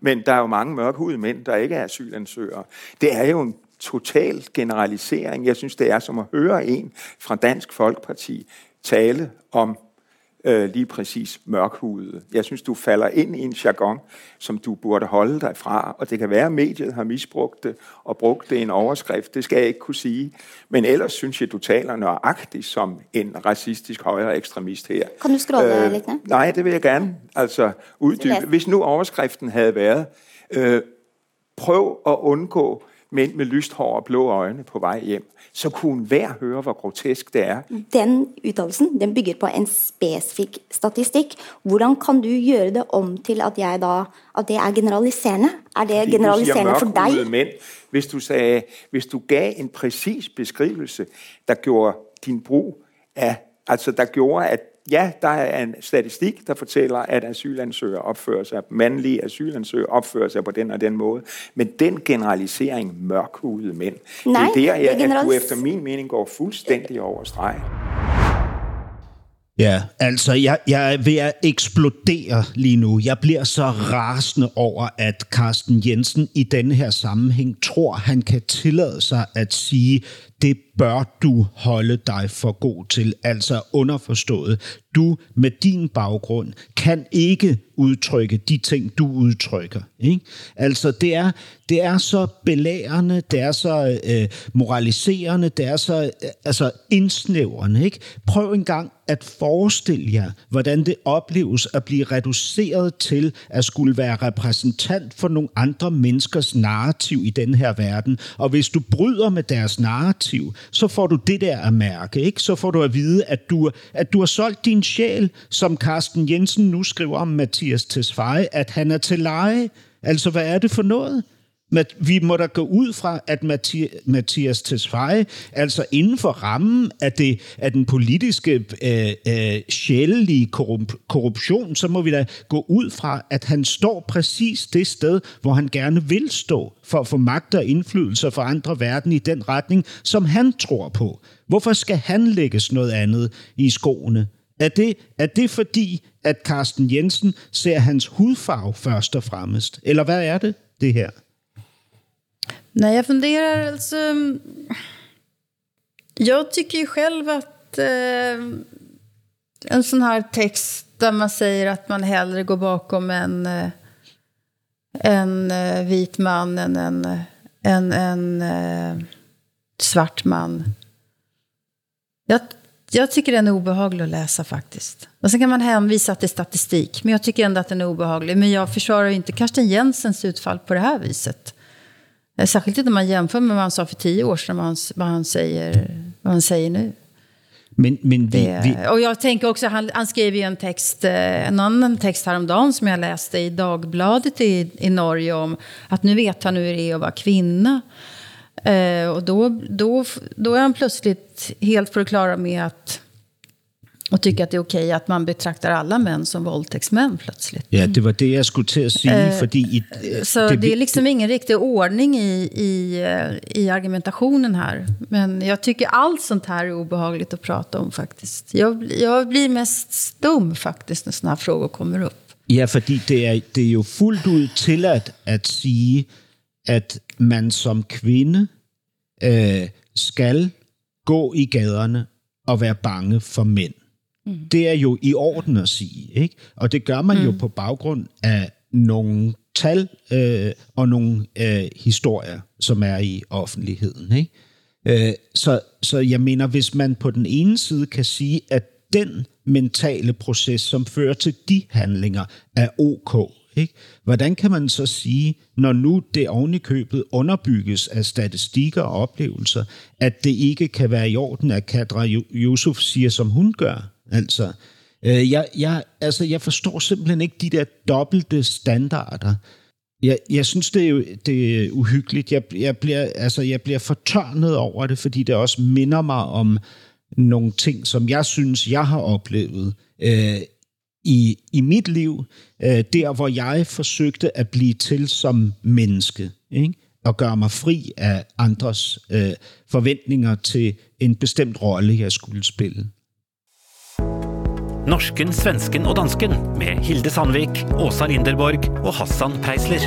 Men der er jo mange mørkhudede mænd, der ikke er asylansøgere. Det er jo en total generalisering. Jeg synes, det er som at høre en fra Dansk Folkeparti tale om øh, lige præcis mørkhudet. Jeg synes, du falder ind i en jargon, som du burde holde dig fra, og det kan være, at mediet har misbrugt det og brugt det i en overskrift. Det skal jeg ikke kunne sige. Men ellers synes jeg, du taler nøjagtigt som en racistisk højre ekstremist her. Kan du scrolle øh, lidt? Ne? Nej, det vil jeg gerne altså uddybe. Hvis nu overskriften havde været, øh, prøv at undgå mænd med lyst hår og blå øjne på vej hjem, så kunne hver høre, hvor grotesk det er. Den udtalelsen, den bygger på en specifik statistik. Hvordan kan du gøre det om til, at, jeg da, at det er generaliserende? Er det generaliserende for dig? Mænd. Hvis du, sagde, hvis du gav en præcis beskrivelse, der gjorde din brug af, altså der gjorde, at ja, der er en statistik, der fortæller, at asylansøgere opfører sig, mandlige asylansøgere opfører sig på den og den måde. Men den generalisering mørkhudede mænd, Nej, det er der, jeg, at du efter min mening går fuldstændig over streg. Ja, altså jeg, jeg er ved at eksplodere lige nu. Jeg bliver så rasende over, at Carsten Jensen i denne her sammenhæng tror, han kan tillade sig at sige, det bør du holde dig for god til. Altså underforstået, du med din baggrund kan ikke udtrykke de ting, du udtrykker. Ikke? Altså det er, det er så belærende, det er så øh, moraliserende, det er så øh, altså indsnævrende. Ikke? Prøv en gang at forestille jer, hvordan det opleves at blive reduceret til at skulle være repræsentant for nogle andre menneskers narrativ i den her verden. Og hvis du bryder med deres narrativ, så får du det der at mærke. Ikke? Så får du at vide, at du, at du har solgt din sjæl, som Carsten Jensen nu skriver om Mathias Tesfaye, at han er til leje. Altså, hvad er det for noget? Vi må da gå ud fra, at Mathias Tesfaye, altså inden for rammen af, det, af den politiske øh, øh, sjælelige korrup korruption, så må vi da gå ud fra, at han står præcis det sted, hvor han gerne vil stå, for at få magt og indflydelse for andre verden i den retning, som han tror på. Hvorfor skal han lægges noget andet i skoene? Er det, er det fordi, at Carsten Jensen ser hans hudfarve først og fremmest? Eller hvad er det, det her? Nej, jag funderar alltså... Mm, jag tycker ju själv att eh, en sån här text där man säger att man hellre går bakom en, eh, en eh, vit man än en, en, en svart man. Jag, Jag tycker den är obehaglig att läsa faktiskt. Och sen kan man hänvisa till statistik, men jag tycker ändå att den är obehaglig. Men jag försvarar inte Karsten Jensens utfall på det här viset. Eh, särskilt inte man jämför med vad han sa för tio år sedan, vad han, vad han, säger, vad han säger nu. Men, men vi, det, vi, och jag tänker också, han, han skrev ju en text, eh, en annan text häromdagen som jag läste i Dagbladet i, i Norge om att nu vet han hur det är att vara kvinna. Eh, och då, då, då är han plötsligt helt på det klara med att och tycker att det är okej att man betraktar alla män som våldtäktsmän plötsligt. Ja, det var det jag skulle till att säga. Eh, fordi i, Så det, det är liksom ingen riktig ordning i, i, i argumentationen här. Men jag tycker allt sånt här är obehagligt att prata om faktiskt. Jag, jag blir mest stum faktiskt när såna här frågor kommer upp. Ja, fordi det er, det er jo fuldt ud tilladt at sige, at man som kvinde øh, skal gå i gaderne og være bange for mænd. Mm. Det er jo i orden at sige, ikke? Og det gør man mm. jo på baggrund af nogle tal øh, og nogle øh, historier, som er i offentligheden, ikke? Øh, så, så jeg mener, hvis man på den ene side kan sige, at den mentale proces, som fører til de handlinger, er ok, ikke? Hvordan kan man så sige, når nu det oven i købet underbygges af statistikker og oplevelser, at det ikke kan være i orden, at Kadra Yusuf siger, som hun gør? Altså, øh, jeg, jeg, altså, jeg forstår simpelthen ikke de der dobbelte standarder. Jeg, jeg synes, det er, jo, det er uhyggeligt. Jeg, jeg, bliver, altså, jeg bliver fortørnet over det, fordi det også minder mig om nogle ting, som jeg synes, jeg har oplevet øh, i, i mit liv, øh, der hvor jeg forsøgte at blive til som menneske, ikke? og gøre mig fri af andres øh, forventninger til en bestemt rolle, jeg skulle spille. Norsken, svensken og dansken med Hilde Sandvik, Åsa Linderborg og Hassan Preisler.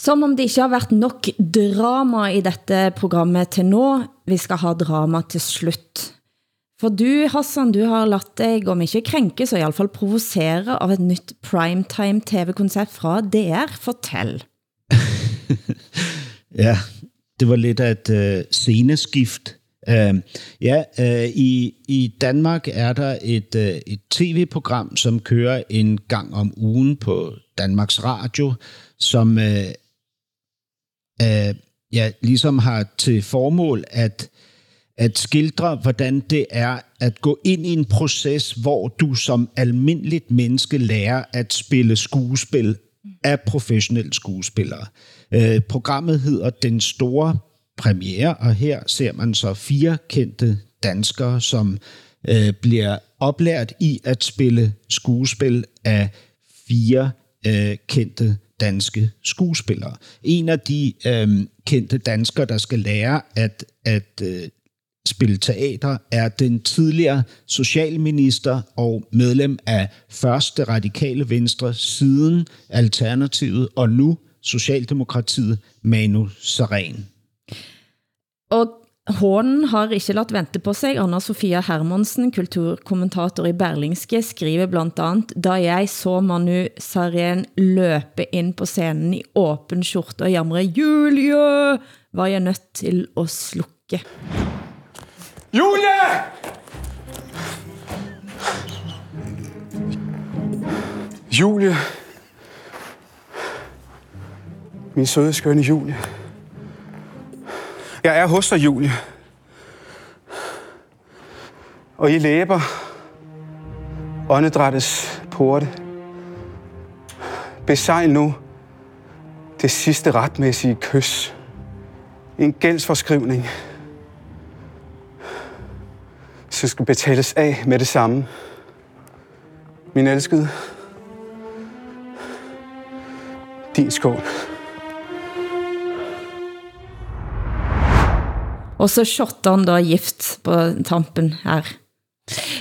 Som om det ikke har været nok drama i dette programmet til nå. Vi skal ha drama til slut. For du, Hassan, du har latt dig, om ikke krænke, så i hvert fall provocere av et nyt primetime tv-koncept fra DR. Fortæl. *laughs* ja, det var lidt af et øh, sceneskift. Øh, ja, øh, i, i Danmark er der et, øh, et tv-program, som kører en gang om ugen på Danmarks Radio, som øh, øh, ja, ligesom har til formål at, at skildre, hvordan det er at gå ind i en proces, hvor du som almindeligt menneske lærer at spille skuespil af professionelle skuespillere. Øh, programmet hedder Den Store Premiere, og her ser man så fire kendte danskere, som øh, bliver oplært i at spille skuespil af fire øh, kendte danske skuespillere. En af de øh, kendte danskere, der skal lære at, at øh, spille teater, er den tidligere socialminister og medlem af første radikale venstre siden Alternativet og nu Socialdemokratiet, Manu Saren. Og Hånen har ikke ladt vente på sig. Anna Sofia Hermansen, kulturkommentator i Berlingske, skriver blandt andet, da jeg så Manu Saren løbe ind på scenen i åben skjorte og jamre, Julie, var jeg nødt til at slukke. Julie! Julie. Min søde, skønne Julie. Jeg er hos dig, Julie. Og I læber åndedrættets porte. Besejl nu det sidste retmæssige kys. En gældsforskrivning, som skal betales af med det samme. Min elskede. Din skål. Og så shotter han da gift på tampen her.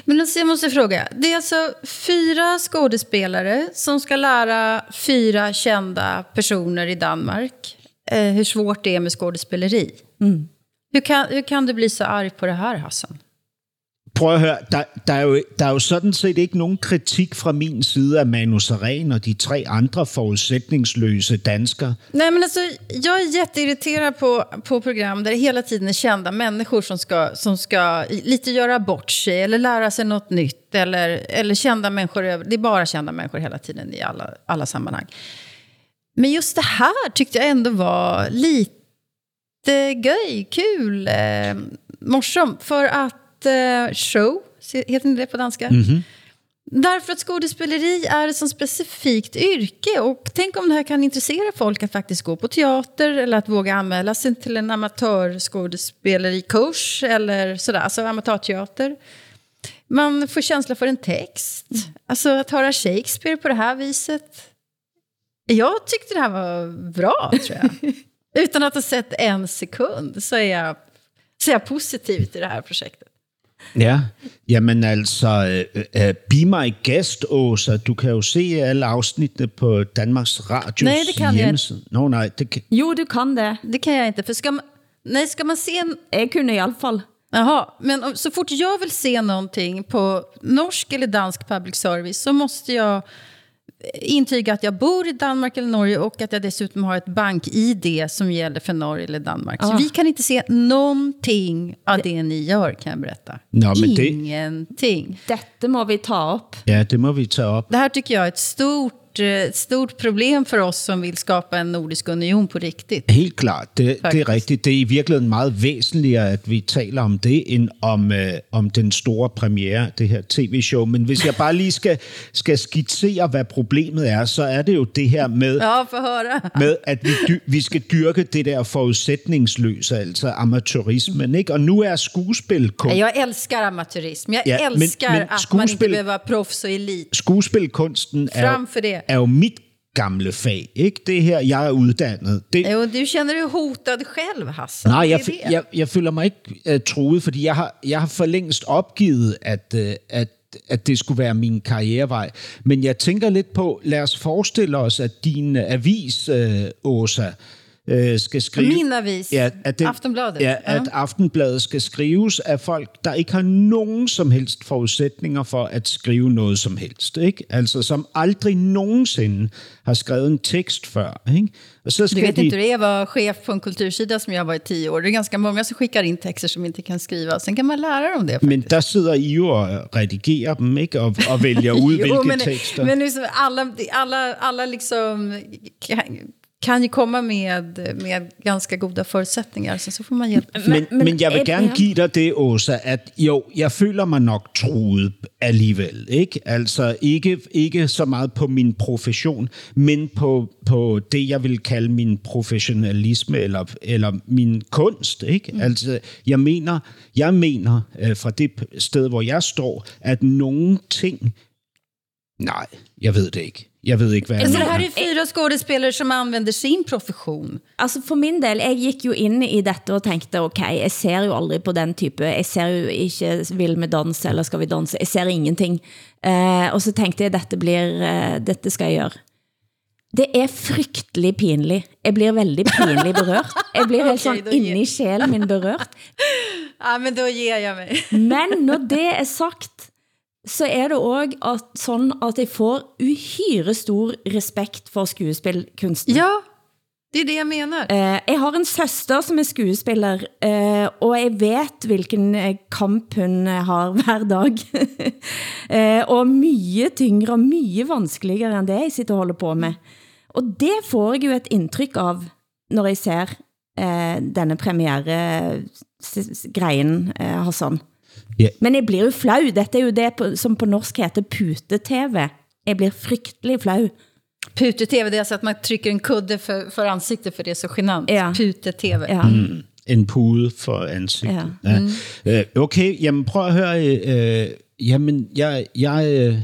Men alltså, jag måste fråga, det är alltså fyra skådespelare som ska lära fyra kända personer i Danmark eh, hur svårt det är med skådespeleri. Mm. Hur, kan, hur kan du bli så arg på det här, Hassan? Prøv at høre, der, der, er jo, der er jo sådan set ikke nogen kritik fra min side af Manu Saren og de tre andre forudsætningsløse danskere. Nej, men alltså, jag är jätteirriterad på, på program där det hela tiden är kända människor som ska, som ska lite göra bort sig eller lära sig något nytt. Eller, eller kända människor, det är bara kända människor hela tiden i alla, alla sammanhang. Men just det här tyckte jag ändå var lite göj, kul, eh, morsom. För att eh, show, heter det på danska? Därför att skådespeleri är ett så specifikt yrke. Och tänk om det här kan intressera folk att faktiskt gå på teater eller att våga anmäla sig till en amatörskådespelerikurs eller sådär, alltså amatörteater. Man får känsla för en text. Alltså att höra Shakespeare på det här viset. Jag tyckte det här var bra, tror jag. *laughs* Utan att ha sett en sekund så är jag, så är jag positiv till det här projektet. Ja, jamen altså, øh, øh, be my guest, Åsa. Du kan jo se alle afsnittene på Danmarks Radios Nej, det kan jeg hjemmeside. Nå nej, det kan... Jo, du kan det. Det kan jag inte. För ska man, nej, ska man se en... Jeg kunne i alle fall. Jaha, men om- så fort jag vill se någonting på norsk eller dansk public service så måste jag intyga att jag bor i Danmark eller Norge och att jag dessutom har ett bank-id som gäller för Norge eller Danmark. Så Ah. vi kan inte se någonting av det ni gör, kan jag berätta. Nå, men det- Ingenting. Dette må vi ta op. Ja, det må vi tage op. Det här tycker jag är ett stort, eh, ett stort problem för oss som vill skapa en nordisk union på riktigt. Helt klart, det, det er Faktisk. rigtigt. Det er i virkeligheden meget væsentligere, at vi taler om det, end om, øh, om den store premiere, det her tv-show. Men hvis jeg bare lige skal, skal skitsere, hvad problemet er, så er det jo det her med, Ja, med at vi, dy, vi skal dyrke det der forudsætningsløse, altså amatørismen. Ikke? Og nu er skuespil kun... Nej, Jag älskar amatörism. Jag Ja, men- älskar men att man behöver vara proffs och elit. Skuespilkunsten er, Frem for det. Er jo mit gamle fag. Ikke? Det er her, jeg er uddannet. Det, Jo, du känner dig hotad själv, Hassan. Nej, jeg, är jeg, jeg føler mig ikke uh, truet, fordi jeg har, jeg har for længst opgivet, at, uh, at, at det skulle være min karrierevej. Men jeg tænker lidt på, lad os forestille os, at din avis, uh, Åsa, uh, skal skrive... Min avis? Ja, Ja. at Aftenbladet skal skrives af folk, der ikke har nogen som helst forudsætninger for at skrive noget som helst. Ikke? Altså, som aldrig nogensinde har skrevet en tekst før. Ikke? Og så Du skal vet de... inte det att vara chef på en kultursida som jag var i tio år. Det är ganska många som skickar in texter som inte kan skriva. Sen kan man lära dem det. Men der sidder I *laughs* jo og redigerer dem, ikke? Og, og vælger ud, hvilke men, tekster. men liksom alla, alla, alla liksom kan, kan ju komma med, med ganska goda förutsättningar. Sen så får man hjälp. men, men, men jeg vil gerne give dig det, Åsa, at jo, jeg føler mig nok truet alligevel. Ikke? Altså ikke, ikke så meget på min profession, men på, på det, jeg vil kalde min professionalisme eller, eller min kunst. Ikke? Mm. Altså, jeg mener, jeg mener øh, fra det sted, hvor jeg står, at nogle ting... Nej, jeg ved det ikke. Jeg ved ikke, hvad jeg Alltså, det här är ju fyra skådespelare som använder sin profession. Altså for min del, jeg gik jo ind i dette og tænkte, ok, jeg ser jo aldrig på den type, jeg ser jo ikke Vild med dans, eller Skal vi danse, jeg ser ingenting. Eh, og så tænkte jeg, dette, blir, eh, dette skal jeg gøre. Det er frygtelig pinlig. Jeg blir veldig pinlig berørt. Jeg blir *laughs* helt Okay, inde i sjælen min berørt. *laughs* Ja, men då ger jag mig. Men når det er sagt, så er det også at, sådan, at jeg får uhyre stor respekt for skuespilkunsten. Ja, det är det jag menar. Eh, jeg har en søster som er skuespiller, eh, og jeg vet hvilken eh, kamp hun eh, har *laughs* hver dag. *laughs* eh, og mye tyngre og mye vanskeligere end det jeg sitter og holder på med. Og det får jeg jo et indtryk av, når jeg ser eh, denne premiere-greien, eh, Hassan. Ja. Men jeg blir jo flau. Dette er jo det på, som på norsk heter pute-tv. Jeg blir frygtelig flau. Pute-tv, det är alltså att man trycker en kudde för, för ansiktet för det är så genant. Ja. Pute-tv. Ja. Mm, en pude for ansigtet. Ja. Ja. Øh, okay, jamen prøv at høre. Øh, jamen, jeg, jeg, øh,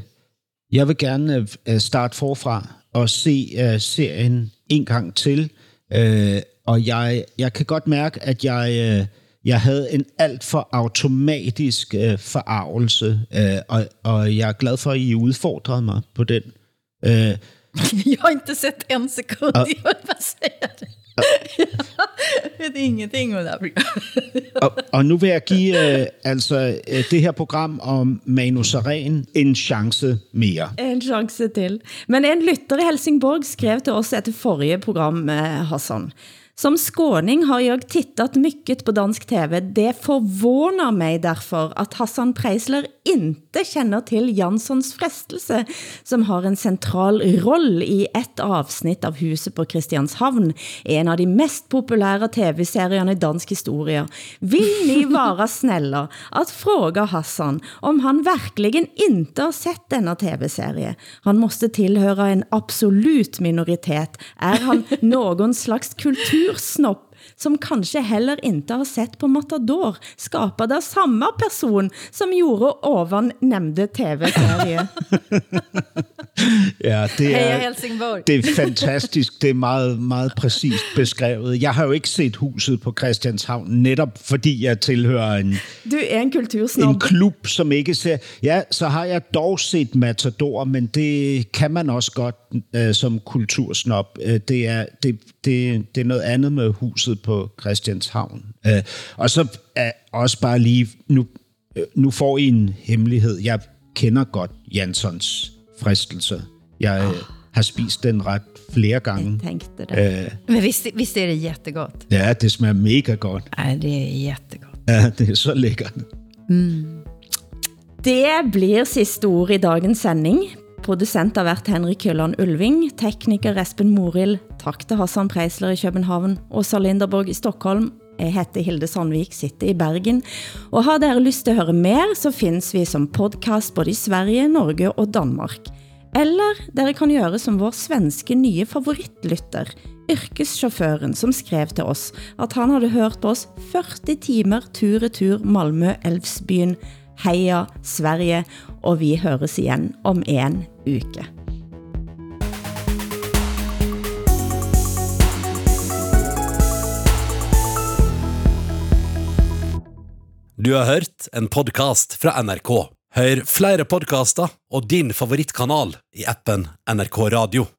jeg vil gerne øh, starte forfra og se øh, serien en gang til. Øh, og jeg, jeg kan godt mærke, at jeg, øh, jeg havde en alt for automatisk øh, forarvelse, øh, og, og jeg er glad for, at I udfordrede mig på den. Øh, *laughs* Jag har inte sett en sekund, Ja. jag vill bara säga det. Jeg vet ingenting om programmet. *laughs* Og, og nu vil jeg give øh, altså øh, det her program om Manu Saren en chance mere. En chance til. Men en lytter i Helsingborg skrev til oss etter forrige program, eh, Hassan. Som skåning har jeg tittat mycket på dansk tv. Det forvåner mig derfor at Hassan Preisler inte känner till Janssons frestelse, som har en central roll i ett avsnitt av Huset på Christianshavn, en av de mest populära tv-serierna i dansk historia. Vill ni vara snälla att fråga Hassan om han verkligen inte har sett denna tv-serie? Han måste tillhöra en absolut minoritet. Är han någon slags kultur Ursnopp som kanske heller inte har sett på Matador, skapad av samma person som gjorde ovan nämnde tv-serie. *laughs* Ja, det er, Helsingborg. det er fantastisk. Det er meget, meget præcist beskrevet. Jeg har jo ikke set huset på Christianshavn, netop fordi jeg tilhører en, Du er en kultursnobb. en klub, som ikke ser... Ja, så har jeg dog set Matador, men det kan man også godt øh, som kultursnop. Øh, det, er, det, det, det er noget andet med huset på Christianshavn. Øh, og så er også bare lige... Nu, øh, nu får I en hemmelighed. Jeg kender godt Jansons fristelse. Jeg øh, har spist den ret flere gange. Tänkte det. Øh, Men visst, visst är det jättegott? ja, det smager mega godt. Nej, det är jättegott. Ja, det er så lækkert. Det blir sidste ord i dagens sending. Producent har været Henrik Jylland Ulving, tekniker Espen Moril, tak til Hassan Preisler i København, Åsa Linderborg i Stockholm, jeg heter Hilde Sandvik, sitter i Bergen. Og har dere lyst til at høre mer, så findes vi som podcast både i Sverige, Norge og Danmark. Eller dere kan gøre som vår svenske nye favoritlytter, yrkeschaufføren, som skrev til oss, at han havde hørt på oss 40 timer tur-retur Malmø-Elvsbyen, Heia Sverige, og vi høres igen om en uke. Du har hørt en podcast fra NRK. Hør flere podcaster og din favorittkanal i appen NRK Radio.